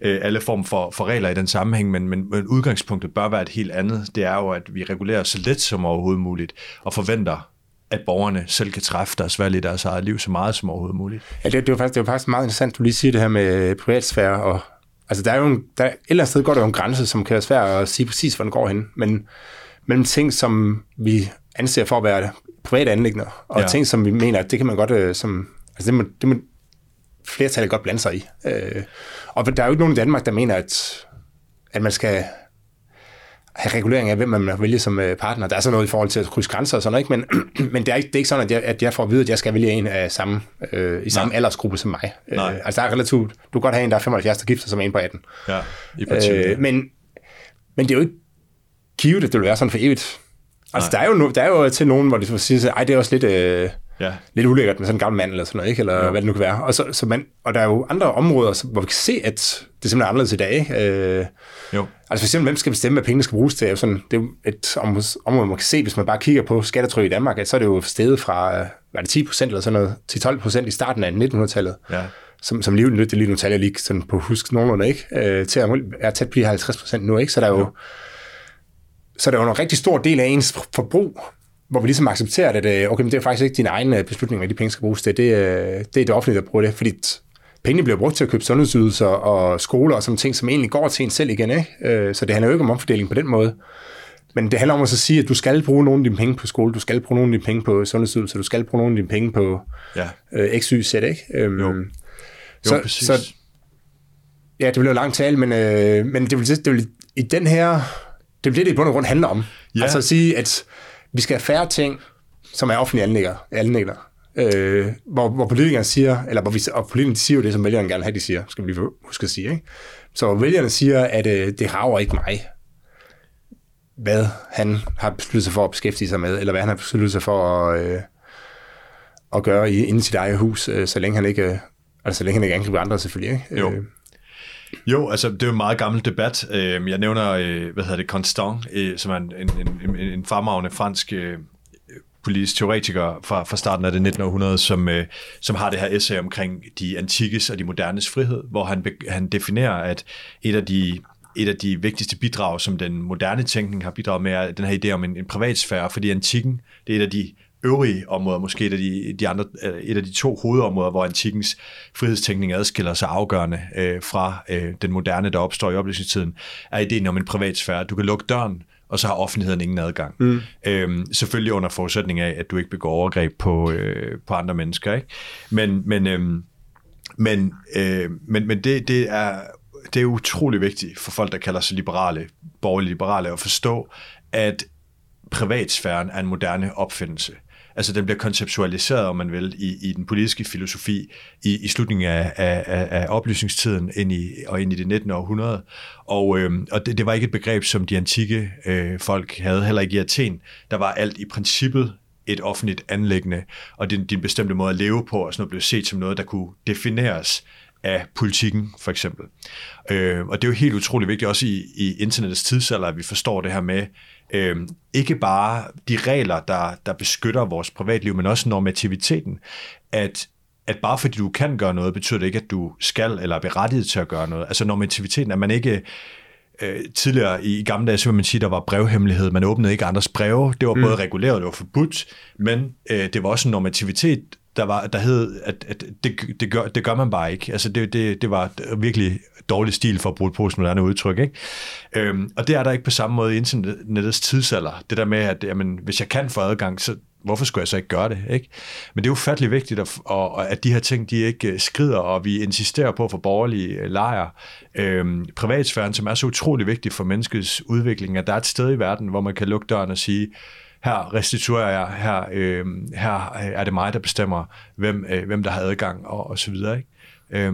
øh, alle former for, for regler i den sammenhæng, men, men, men udgangspunktet bør være et helt andet. Det er jo, at vi regulerer så let som overhovedet muligt, og forventer at borgerne selv kan træffe deres valg i deres eget liv så meget som overhovedet muligt. Ja, det, det, var faktisk, det var faktisk meget interessant, du lige siger det her med privatsfære. Og, altså, der er jo en, der, et eller andet sted går der jo en grænse, som kan være svært at sige præcis, hvor den går hen. Men mellem ting, som vi anser for at være private anlægner, og ja. ting, som vi mener, at det kan man godt, øh, som, altså det må, det må flertallet godt blande sig i. Øh, og der er jo ikke nogen i Danmark, der mener, at, at man skal have regulering af, hvem man vælge som øh, partner. Der er så noget i forhold til at krydse grænser og sådan noget, ikke? men, men det, er ikke, det er ikke sådan, at jeg, at jeg får at vide, at jeg skal vælge en af samme, øh, i samme Nej. aldersgruppe som mig. Nej. Øh, altså der er relativt, du kan godt have en, der er 75, der gifter som en på 18. Ja, i partiet. Øh, men, men det er jo ikke givet, at det vil være sådan for evigt. Altså der er, jo no, der er jo til nogen, hvor de siger, at det er også lidt... Øh, ja. lidt ulækkert med sådan en gammel mand eller sådan noget, ikke? eller jo. hvad det nu kan være. Og, så, så man, og der er jo andre områder, hvor vi kan se, at det er simpelthen anderledes i dag. Ikke? Øh, jo. Altså for eksempel, hvem skal bestemme, hvad pengene skal bruges til? Det er jo sådan, det er et område, man kan se, hvis man bare kigger på skattetryk i Danmark, at så er det jo steget fra, var det 10 procent eller sådan noget, til 12 procent i starten af 1900-tallet. Ja. Som, som lige det lige nu taler lige sådan på husk nogenlunde, ikke? Øh, til at er tæt på 50 procent nu, ikke? Så der er jo, jo. så der er jo en rigtig stor del af ens forbrug, hvor vi ligesom accepterer, at øh, okay, men det er faktisk ikke din egen øh, beslutning, hvad de penge skal bruges til. Det, det er det offentlige, der bruger det, fordi pengene bliver brugt til at købe sundhedsydelser og skoler og sådan ting, som egentlig går til en selv igen. Ikke? Øh, så det handler jo ikke om omfordeling på den måde. Men det handler om at så sige, at du skal bruge nogle af dine penge på skole, du skal bruge nogle af dine penge på sundhedsydelser, du skal bruge nogle af dine penge på ja. øh, X, Y, Z, ikke? Øhm, jo. jo, så, præcis. Så, ja, det bliver jo langt tale, men, øh, men det, vil, det vil i den her, det vil det, det i bund og grund handler om. Ja. Altså at sige, at vi skal have færre ting, som er offentlige anlægger, anlægger øh, hvor, hvor politikerne siger, eller hvor vi, og politikerne siger jo det, som vælgerne gerne vil have, de siger, skal vi lige huske at sige. Ikke? Så vælgerne siger, at øh, det rager ikke mig, hvad han har besluttet sig for at beskæftige sig med, eller hvad han har besluttet sig for at, øh, at gøre i, inden sit eget hus, øh, så længe han ikke, øh, altså så længe han ikke angriber andre selvfølgelig. Ikke? Jo. Øh, jo, altså det er jo en meget gammel debat. Øhm, jeg nævner, øh, hvad hedder det, Constant, øh, som er en, en, en, en farmagende fransk øh, politisk teoretiker fra, fra starten af det 19. århundrede, som, øh, som har det her essay omkring de antikkes og de modernes frihed, hvor han, han definerer, at et af de et af de vigtigste bidrag, som den moderne tænkning har bidraget med, er den her idé om en, en privatsfære, fordi antikken, det er et af de øvrige områder, måske et af de, de andre, øh, et af de to hovedområder, hvor antikkens frihedstænkning adskiller sig afgørende øh, fra øh, den moderne, der opstår i oplysningstiden, er ideen om en privatsfære. Du kan lukke døren, og så har offentligheden ingen adgang. Mm. Øhm, selvfølgelig under forudsætning af, at du ikke begår overgreb på, øh, på andre mennesker. Ikke? Men, men, øhm, men, øh, men, men det, det, er, det er utrolig vigtigt for folk, der kalder sig liberale, borgerlige liberale, at forstå, at privatsfæren er en moderne opfindelse. Altså den bliver konceptualiseret, om man vil, i, i den politiske filosofi i, i slutningen af, af, af oplysningstiden ind i, og ind i det 19. århundrede. Og, øh, og det, det var ikke et begreb, som de antikke øh, folk havde, heller ikke i Athen. Der var alt i princippet et offentligt anlæggende, og din, din bestemte måde at leve på, og sådan noget blev set som noget, der kunne defineres af politikken, for eksempel. Øh, og det er jo helt utrolig vigtigt, også i, i internettets tidsalder, at vi forstår det her med, øh, ikke bare de regler, der, der beskytter vores privatliv, men også normativiteten, at at bare fordi du kan gøre noget, betyder det ikke, at du skal eller er berettiget til at gøre noget. Altså normativiteten, at man ikke øh, tidligere i gamle dage, så vil man sige, der var brevhemmelighed. Man åbnede ikke andres breve. Det var mm. både reguleret, det var forbudt, men øh, det var også en normativitet, der, var, der hed, at, at det, det, gør, det gør man bare ikke. Altså det, det, det var virkelig dårlig stil for at bruge et postmoderne udtryk. Ikke? Øhm, og det er der ikke på samme måde i internettets tidsalder. Det der med, at jamen, hvis jeg kan få adgang, så hvorfor skulle jeg så ikke gøre det? Ikke? Men det er ufattelig vigtigt, at, og, at de her ting de ikke øh, skrider, og vi insisterer på for borgerlige øh, lejre. Øhm, privatsfæren, som er så utrolig vigtig for menneskets udvikling, at der er et sted i verden, hvor man kan lukke døren og sige, her restituerer jeg, her, øhm, øh, her er det mig, der bestemmer, hvem, øh, hvem der har adgang, og, og så videre. Ikke? Øh,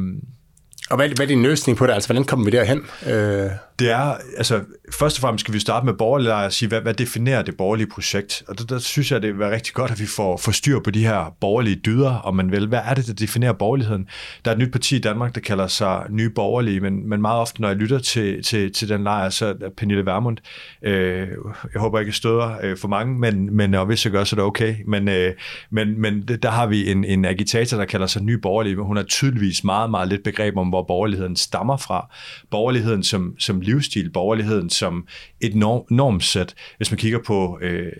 og hvad, hvad er din løsning på det? Altså, hvordan kommer vi derhen? Øh... Det er, altså, først og fremmest skal vi starte med borgerlige og sige, hvad, hvad definerer det borgerlige projekt? Og der, der synes jeg, det er rigtig godt, at vi får, får styr på de her borgerlige dyder, om man vil. Hvad er det, der definerer borgerligheden? Der er et nyt parti i Danmark, der kalder sig Nye Borgerlige, men, men meget ofte, når jeg lytter til, til, til den lejr, så er Pernille Vermund, øh, jeg håber ikke, jeg støder øh, for mange, men, men og hvis jeg gør, så er det okay. Men, øh, men, men der har vi en, en agitator, der kalder sig Nye Borgerlige, men hun har tydeligvis meget, meget lidt begreb om, hvor borgerligheden stammer fra. Borgerligheden som, som livsstil, borgerligheden som et norm, normsæt. Hvis man kigger på øh,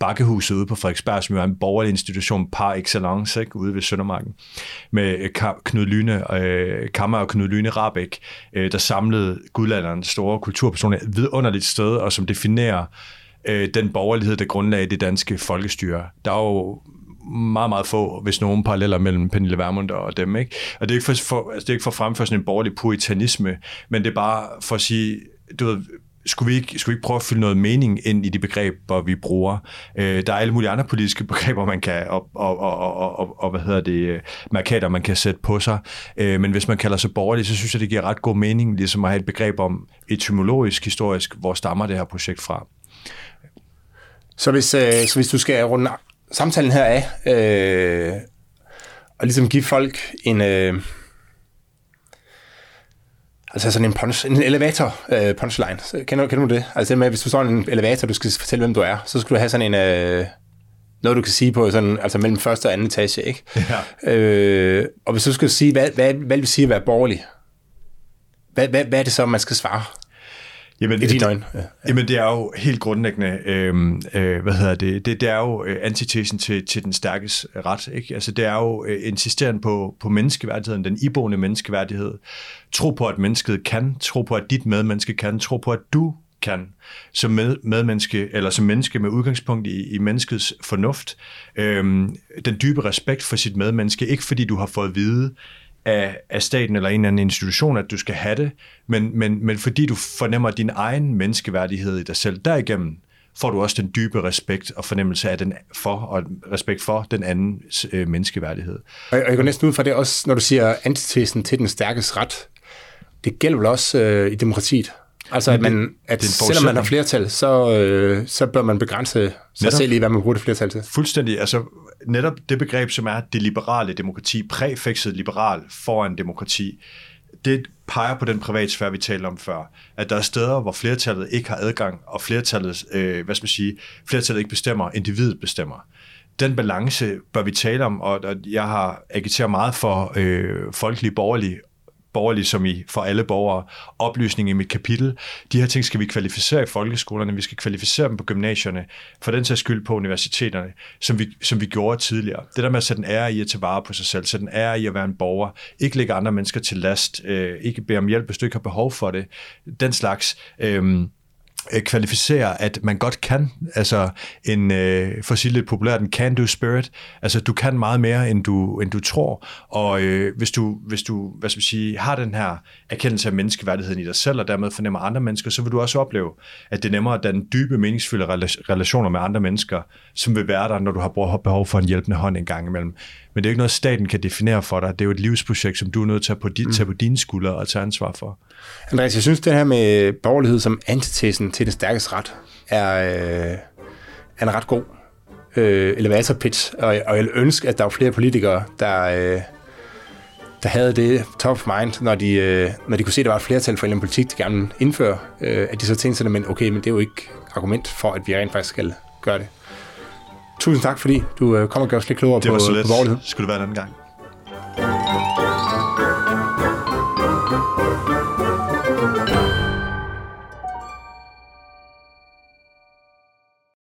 Bakkehuset ude på Frederiksberg, som jo er en borgerlig institution par excellence ikke, ude ved Søndermarken, med øh, Knud Lyne, øh, Kammer og Knud Lyne Rabeck, øh, der samlede guldalderens store kulturpersoner et vidunderligt sted, og som definerer øh, den borgerlighed, der grundlagde det danske folkestyre. Der er jo meget, meget få, hvis nogen paralleller mellem Pernille Vermund og dem. Ikke? Og det er ikke for, for, altså det er ikke for at fremføre sådan en borgerlig puritanisme, men det er bare for at sige, du ved, skulle vi, ikke, skulle vi ikke prøve at fylde noget mening ind i de begreber, vi bruger? Øh, der er alle mulige andre politiske begreber, man kan, og, og, og, og, og, og hvad hedder det, øh, markater, man kan sætte på sig. Øh, men hvis man kalder sig borgerlig, så synes jeg, det giver ret god mening, ligesom at have et begreb om etymologisk, historisk, hvor stammer det her projekt fra. Så hvis, øh, så hvis du skal runde samtalen her af, øh, og ligesom give folk en... Øh, altså sådan en, punch, en elevator øh, punchline. Kender, kender du det? Altså det med, hvis du står i en elevator, du skal fortælle, hvem du er, så skal du have sådan en... Øh, noget, du kan sige på sådan, altså mellem første og anden etage, ikke? Ja. Øh, og hvis du skal sige, hvad, hvad, hvad vil det sige at være borgerlig? Hvad, hvad, hvad er det så, man skal svare? Jamen, I dine øjne. Ja, ja. Jamen, det er jo helt grundlæggende, øh, øh, hvad hedder det, det, det er jo øh, antitesen til, til den stærkes ret, ikke? Altså, det er jo øh, insisterende på, på menneskeværdigheden, den iboende menneskeværdighed. Tro på, at mennesket kan, tro på, at dit medmenneske kan, tro på, at du kan som med, medmenneske, eller som menneske med udgangspunkt i, i menneskets fornuft. Øhm, den dybe respekt for sit medmenneske, ikke fordi du har fået at vide, af, af staten eller en eller anden institution, at du skal have det, men, men, men fordi du fornemmer din egen menneskeværdighed i dig selv, derigennem får du også den dybe respekt og fornemmelse af den for, og respekt for den andens øh, menneskeværdighed. Og jeg går næsten ud fra det også, når du siger antitesen til den stærkes ret. Det gælder vel også øh, i demokratiet? Altså, at, man, at selvom man har flertal, så, øh, så bør man begrænse sig netop, selv i, hvad man bruger det flertal til. Fuldstændig. Altså, netop det begreb, som er det liberale demokrati, præfikset liberal foran demokrati, det peger på den privatsfære, vi talte om før. At der er steder, hvor flertallet ikke har adgang, og flertallet, øh, hvad skal man sige, flertallet ikke bestemmer, individet bestemmer den balance bør vi tale om, og jeg har agiteret meget for øh, folkelig borgerlig borgerlig som i for alle borgere, oplysning i mit kapitel. De her ting skal vi kvalificere i folkeskolerne, vi skal kvalificere dem på gymnasierne, for den sags skyld på universiteterne, som vi, som vi gjorde tidligere. Det der med at sætte en ære i at tage vare på sig selv, sætte en ære i at være en borger, ikke lægge andre mennesker til last, øh, ikke bede om hjælp, hvis du ikke har behov for det, den slags... Øh, Øh, kvalificere, at man godt kan, altså en, øh, for at sige lidt populært, en can-do spirit, altså du kan meget mere, end du, end du tror, og øh, hvis du, hvis du hvad skal man sige, har den her erkendelse af menneskeværdigheden i dig selv, og dermed fornemmer andre mennesker, så vil du også opleve, at det er nemmere at danne dybe, meningsfulde relationer med andre mennesker, som vil være der, når du har behov for en hjælpende hånd en gang imellem. Men det er ikke noget, staten kan definere for dig. Det er jo et livsprojekt, som du er nødt til at på, dit, mm. tage på dine skuldre og tage ansvar for. Andreas, jeg synes, det her med borgerlighed som antitesen til den stærkeste ret er, øh, er en ret god øh, elevator pitch, og, og jeg ønsker, at der var flere politikere, der, øh, der havde det top of mind, når de, øh, når de kunne se, at der var et flertal for en politik, de gerne ville indføre, øh, at de så tænkte sig, men okay, men det er jo ikke argument for, at vi rent faktisk skal gøre det. Tusind tak, fordi du øh, kom og gør os lidt klogere det på, så på borgerlighed. Skulle det være en anden gang.